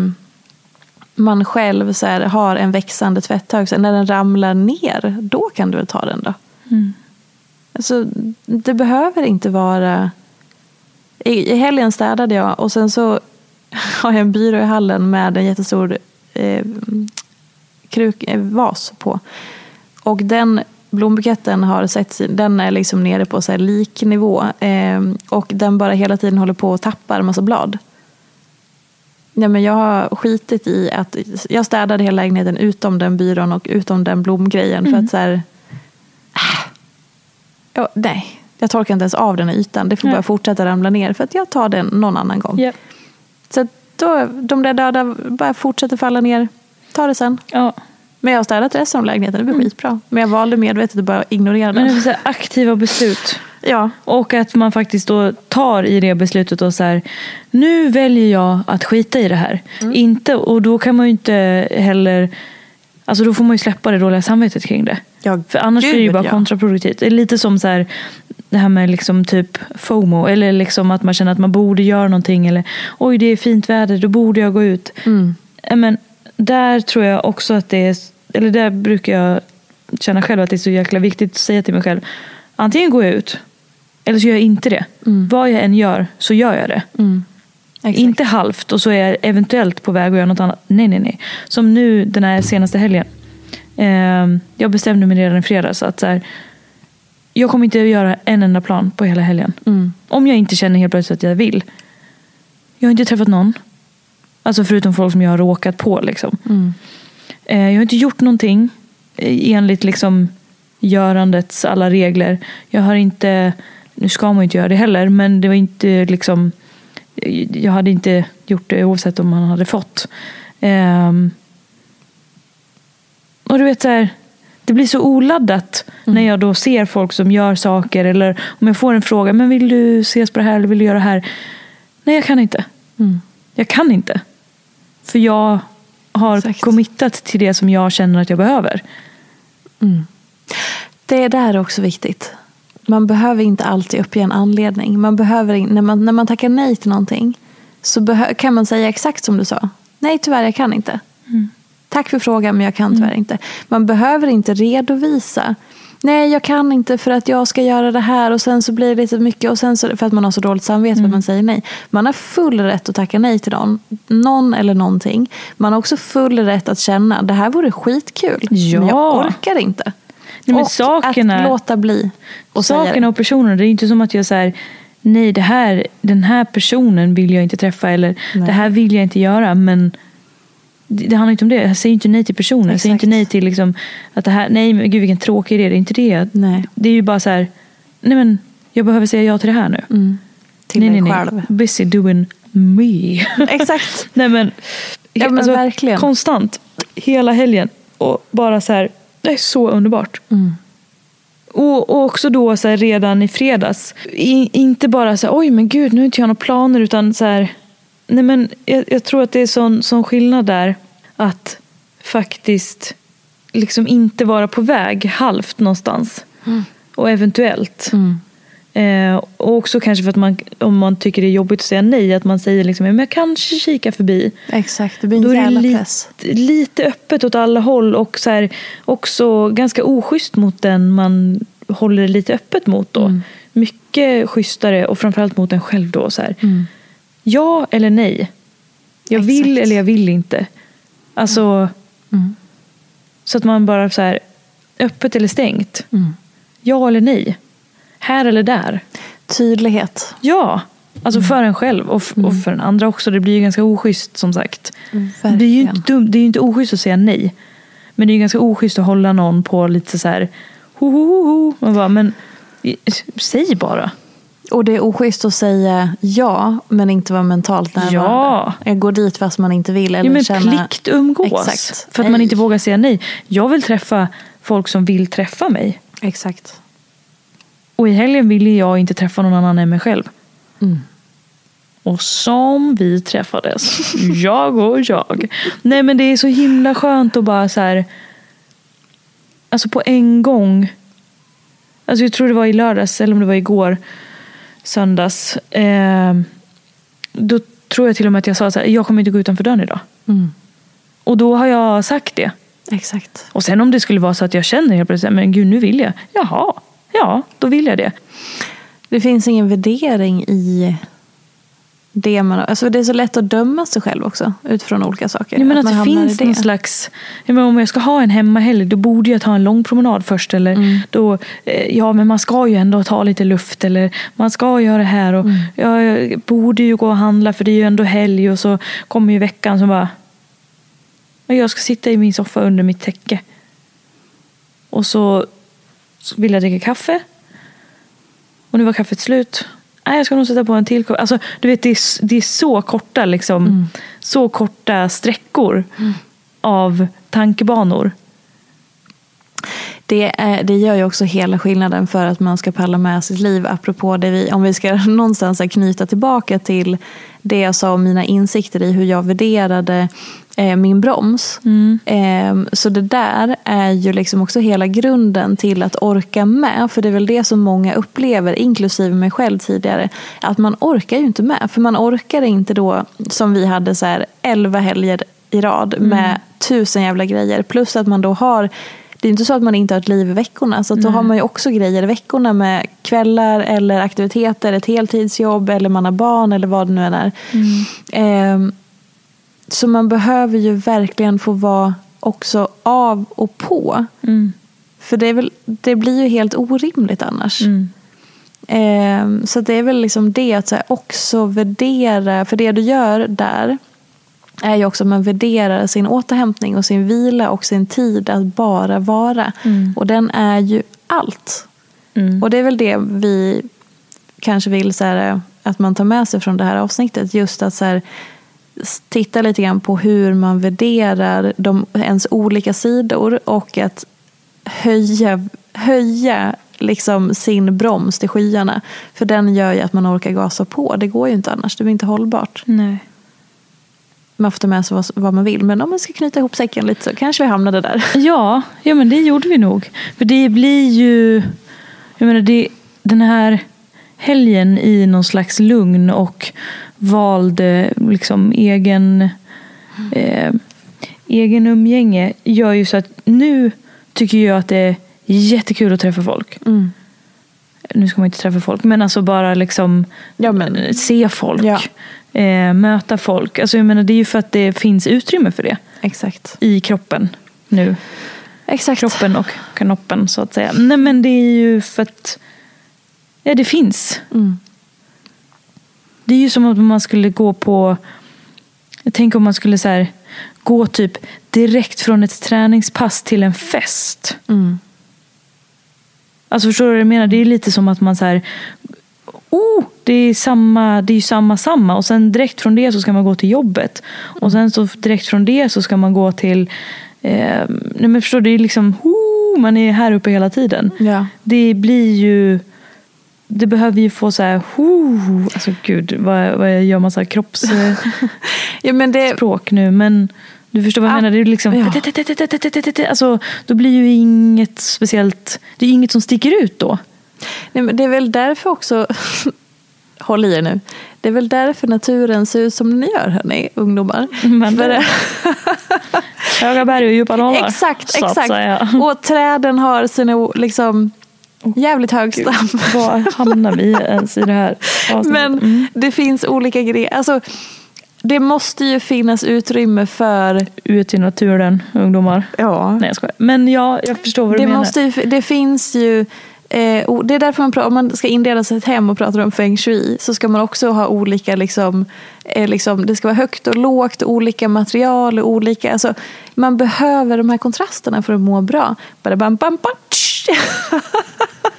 Speaker 4: man själv så här, har en växande tvätthög. Så när den ramlar ner, då kan du väl ta den då.
Speaker 5: Mm.
Speaker 4: Alltså, det behöver inte vara... I, I helgen städade jag och sen så [laughs] har jag en byrå i hallen med en jättestor eh, kruk, eh, vas på. Och den blombuketten har sett den är liksom nere på så här liknivå. Eh, och den bara hela tiden håller på att tappa massa blad. Nej, men jag har skitit i att jag städade hela lägenheten utom den byrån och utom den blomgrejen. För att så här, ah, ja, nej, jag torkar inte ens av den här ytan. Det får
Speaker 5: Nej.
Speaker 4: bara fortsätta ramla ner för att jag tar den någon annan gång.
Speaker 5: Japp.
Speaker 4: Så då, de där döda bara fortsätter falla ner. Ta det sen.
Speaker 5: Ja.
Speaker 4: Men jag har städat resten av lägenheten, det blir skitbra. Men jag valde medvetet att bara ignorera
Speaker 5: Men det
Speaker 4: den.
Speaker 5: är aktiva beslut.
Speaker 4: Ja,
Speaker 5: Och att man faktiskt då tar i det beslutet och så här, nu väljer jag att skita i det här.
Speaker 4: Mm.
Speaker 5: Inte, och då kan man ju inte heller, alltså då får man ju släppa det dåliga samvetet kring det.
Speaker 4: Ja,
Speaker 5: För annars blir det ju bara
Speaker 4: ja.
Speaker 5: kontraproduktivt. Det är lite som så här, det här med liksom typ FOMO. Eller liksom att man känner att man borde göra någonting. Eller oj det är fint väder, då borde jag gå ut.
Speaker 4: Mm.
Speaker 5: Men där tror jag också att det är, eller där brukar jag känna själv att det är så jäkla viktigt att säga till mig själv. Antingen går jag ut, eller så gör jag inte det. Vad jag än gör så gör jag det.
Speaker 4: Mm.
Speaker 5: Inte halvt och så är jag eventuellt på väg att göra något annat. Nej, nej, nej. Som nu den här senaste helgen. Eh, jag bestämde mig redan i fredags att så här, jag kommer inte att göra en enda plan på hela helgen.
Speaker 4: Mm.
Speaker 5: Om jag inte känner helt plötsligt att jag vill. Jag har inte träffat någon. Alltså förutom folk som jag har råkat på. Liksom.
Speaker 4: Mm.
Speaker 5: Eh, jag har inte gjort någonting eh, enligt liksom görandets alla regler. Jag har inte, nu ska man ju inte göra det heller, men det var inte liksom, jag hade inte gjort det oavsett om man hade fått. Ehm, och du vet så här, det blir så oladdat när jag då ser folk som gör saker eller om jag får en fråga, men vill du ses på det här eller vill du göra det här? Nej, jag kan inte.
Speaker 4: Mm.
Speaker 5: Jag kan inte. För jag har
Speaker 4: Exakt.
Speaker 5: committat till det som jag känner att jag behöver.
Speaker 4: Det där är också viktigt. Man behöver inte alltid uppge en anledning. Man behöver, när, man, när man tackar nej till någonting så kan man säga exakt som du sa. Nej, tyvärr, jag kan inte. Tack för frågan, men jag kan tyvärr inte. Man behöver inte redovisa. Nej, jag kan inte för att jag ska göra det här och sen så blir det lite mycket och sen så, för att man har så dåligt samvete för att man säger nej. Man har full rätt att tacka nej till någon, någon eller någonting. Man har också full rätt att känna det här vore skitkul, men jag
Speaker 5: Ja.
Speaker 4: orkar inte.
Speaker 5: Nej,
Speaker 4: och
Speaker 5: sakerna-
Speaker 4: att låta bli och
Speaker 5: Sakerna och personerna, det är inte som att jag säger nej det här, den här personen vill jag inte träffa eller
Speaker 4: Nej.
Speaker 5: det här vill jag inte göra. Men det, det handlar inte om det. Jag säger inte nej till personen. Jag säger
Speaker 4: Exakt.
Speaker 5: inte nej till liksom att det här, nej men gud vilken tråkig idé. Det är inte det.
Speaker 4: Nej.
Speaker 5: Det är ju bara så här, nej men jag behöver säga ja till det här nu.
Speaker 4: Mm. Till
Speaker 5: nej,
Speaker 4: dig
Speaker 5: nej,
Speaker 4: själv.
Speaker 5: nej. Busy doing me. [laughs]
Speaker 4: Exakt.
Speaker 5: Nej men,
Speaker 4: Ja, men
Speaker 5: alltså,
Speaker 4: verkligen.
Speaker 5: konstant. Hela helgen. Och bara så här, det är så underbart.
Speaker 4: Mm.
Speaker 5: Och, och också då så här, redan i fredags. I, inte bara så här, oj men gud nu har inte jag några planer utan så här. Nej men jag, jag tror att det är sån, sån skillnad där. Att faktiskt liksom inte vara på väg halvt någonstans. Och eventuellt.
Speaker 4: Mm.
Speaker 5: Eh, och också kanske för att man, om man tycker det är jobbigt att säga nej, att man säger liksom, men jag kanske kika förbi.
Speaker 4: Exakt, det blir
Speaker 5: Då
Speaker 4: en
Speaker 5: är det
Speaker 4: jävla
Speaker 5: lite,
Speaker 4: press.
Speaker 5: lite öppet åt alla håll och så här, också ganska oschysst mot den man håller det lite öppet mot då.
Speaker 4: Mm.
Speaker 5: Mycket schysstare och framförallt mot en själv då. Så här.
Speaker 4: Mm.
Speaker 5: Ja eller nej. Jag vill
Speaker 4: Exakt.
Speaker 5: eller jag vill inte. Alltså,
Speaker 4: Mm.
Speaker 5: så att man bara så här, öppet eller stängt.
Speaker 4: Mm.
Speaker 5: Ja eller nej. Här eller där.
Speaker 4: Tydlighet.
Speaker 5: Ja, alltså för en själv och, f- och för den andra också. Det blir ju ganska oschysst som sagt.
Speaker 4: Verkligen.
Speaker 5: Det är ju inte, dumt, det är ju inte oschysst att säga nej. Men det är ju ganska oschysst att hålla någon på lite så här ho, ho, ho, ho. Man bara, men säg bara.
Speaker 4: Och det är oschysst att säga ja, men inte vara mentalt närvarande.
Speaker 5: Ja.
Speaker 4: Jag går dit fast man inte vill. Eller
Speaker 5: Ja, men
Speaker 4: känna...
Speaker 5: plikt umgås.
Speaker 4: Exakt.
Speaker 5: För att man
Speaker 4: Nej.
Speaker 5: inte vågar säga nej. Jag vill träffa folk som vill träffa mig.
Speaker 4: Exakt.
Speaker 5: Och i helgen ville jag inte träffa någon annan än mig själv.
Speaker 4: Mm.
Speaker 5: Och som vi träffades, [laughs] jag och jag. Nej men det är så himla skönt att bara så här. alltså på en gång. Alltså jag tror det var i lördags eller om det var igår. Söndags. Eh, då tror jag till och med att jag sa så här, jag kommer inte gå utanför dörren idag.
Speaker 4: Mm.
Speaker 5: Och då har jag sagt det.
Speaker 4: Exakt.
Speaker 5: Och sen om det skulle vara så att jag känner helt plötsligt, men gud nu vill jag. Jaha, ja då vill jag det.
Speaker 4: Det finns ingen värdering i det man alltså Det är så lätt att döma sig själv också utifrån olika saker.
Speaker 5: Jag menar att,
Speaker 4: man
Speaker 5: det finns någon slags, jag menar, om jag ska ha en hemmahelg då borde jag ta en lång promenad först. Eller
Speaker 4: Mm.
Speaker 5: då, eh, ja men man ska ju ändå ta lite luft eller man ska göra det här. Och,
Speaker 4: Mm.
Speaker 5: ja, jag borde ju gå och handla för det är ju ändå helg och så kommer ju veckan som bara jag ska sitta i min soffa under mitt täcke. Och så, så vill jag dricka kaffe. Och nu var kaffet slut. Nej, jag ska nog sätta på en till kopp. Alltså, du vet, det är, det är så korta liksom, så korta sträckor av tankebanor.
Speaker 4: Det, är, det gör ju också hela skillnaden för att man ska palla med sitt liv. Apropå det vi, om vi ska [laughs] någonstans knyta tillbaka till det jag sa om mina insikter i hur jag värderade eh, min broms. Eh, så det där är ju liksom också hela grunden till att orka med. För det är väl det som många upplever, inklusive mig själv tidigare. Att man orkar ju inte med. För man orkar inte då, som vi hade så här 11 helger i rad med tusen jävla grejer. Plus att man då har det är inte så att man inte har ett liv i veckorna. Så då har man ju också grejer i veckorna med kvällar eller aktiviteter, ett heltidsjobb eller man har barn eller vad det nu än är. Ehm, så man behöver ju verkligen få vara också av och på. För det, är väl, det blir ju helt orimligt annars. Ehm, så det är väl liksom det att här, också värdera, för det du gör där är ju också att man värderar sin återhämtning och sin vila och sin tid att bara vara. Och den är ju allt. Och det är väl det vi kanske vill så här, att man tar med sig från det här avsnittet. Just att så här, titta lite grann på hur man värderar de, ens olika sidor och att höja, höja liksom sin broms till skyarna. För den gör ju att man orkar gasa på. Det går ju inte annars. Det blir inte hållbart.
Speaker 5: Nej.
Speaker 4: Man får ta med sig vad, vad man vill. Men om man ska knyta ihop säcken lite så kanske vi hamnade där. [laughs]
Speaker 5: Ja, ja men det gjorde vi nog. För det blir ju, jag menar det, den här helgen i någon slags lugn och vald liksom egen, eh, egen umgänge gör ju så att nu tycker jag att det är jättekul att träffa folk. Nu ska man inte träffa folk, men alltså bara liksom
Speaker 4: Ja, men-
Speaker 5: eh, se folk.
Speaker 4: Ja.
Speaker 5: Eh, möta folk. Alltså jag menar, det är ju för att det finns utrymme för det
Speaker 4: Exakt.
Speaker 5: i kroppen nu.
Speaker 4: Exakt.
Speaker 5: Kroppen och kanoppen så att säga. Nej men det är ju för att ja, det finns.
Speaker 4: Mm.
Speaker 5: Det är ju som om man skulle gå på, tänker om man skulle så här, gå typ direkt från ett träningspass till en fest.
Speaker 4: Mm.
Speaker 5: Alltså förstår du vad jag menar? Det är lite som att man så här, oh, det är, samma, det är ju samma samma och sen direkt från det så ska man gå till jobbet. Och sen så direkt från det så ska man gå till, eh, nej men förstår du, det är liksom, oh, man är här uppe hela tiden.
Speaker 4: Ja.
Speaker 5: Det blir ju, det behöver ju få så här, oh, alltså gud, vad, vad gör massa kroppsspråk [laughs]
Speaker 4: Ja, men det,
Speaker 5: nu men du förstår vad jag
Speaker 4: Ah,
Speaker 5: menar? Det är liksom,
Speaker 4: ja.
Speaker 5: alltså, då blir ju inget speciellt, det är inget som sticker ut då.
Speaker 4: nej, men det är väl därför också, [laughs] håll i er nu, det är väl därför naturen ser ut som den gör hörni, ungdomar. [laughs]
Speaker 5: Men
Speaker 4: För
Speaker 5: Höga berg och djupa dalar.
Speaker 4: Exakt,
Speaker 5: så
Speaker 4: exakt. Och träden har sina liksom jävligt hög stam.
Speaker 5: Var hamnar vi [laughs] ens i det här avsnittet?
Speaker 4: Men
Speaker 5: Mm.
Speaker 4: det finns olika grejer. Alltså, det måste ju finnas utrymme för...
Speaker 5: Ut i naturen, ungdomar.
Speaker 4: Ja.
Speaker 5: Nej jag skojar. Men ja, jag förstår vad du
Speaker 4: Det,
Speaker 5: menar.
Speaker 4: måste ju, det finns ju... Eh, det är därför man om man ska inreda sig ett hem och pratar om feng shui så ska man också ha olika, liksom, eh, liksom, det ska vara högt och lågt, olika material och olika, alltså, man behöver de här kontrasterna för att må bra. Bara bam, bam, bam, [laughs]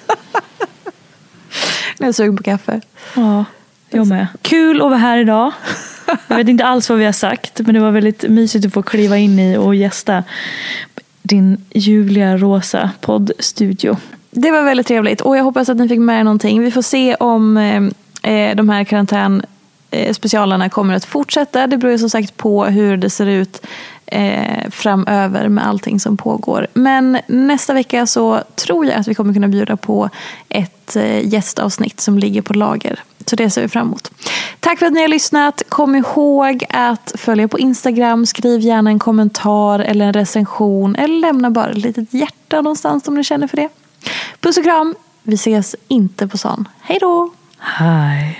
Speaker 4: [laughs] Nu är jag sugen på kaffe.
Speaker 5: Ja, jag med. Kul att vara här idag. Jag vet inte alls vad vi har sagt, men det var väldigt mysigt att få kliva in i och gästa din ljuvliga rosa poddstudio.
Speaker 4: Det var väldigt trevligt och jag hoppas att ni fick med er någonting. Vi får se om eh, eh, de här karantän eh, kommer att fortsätta. Det beror som sagt på hur det ser ut eh, framöver med allting som pågår. Men nästa vecka så tror jag att vi kommer kunna bjuda på ett eh, gästavsnitt som ligger på lager. Så det ser vi fram emot. Tack för att ni har lyssnat. Kom ihåg att följa på Instagram. Skriv gärna en kommentar eller en recension. Eller lämna bara ett litet hjärta någonstans om ni känner för det. Puss och kram. Vi ses inte på stan. Hej då!
Speaker 5: Hej.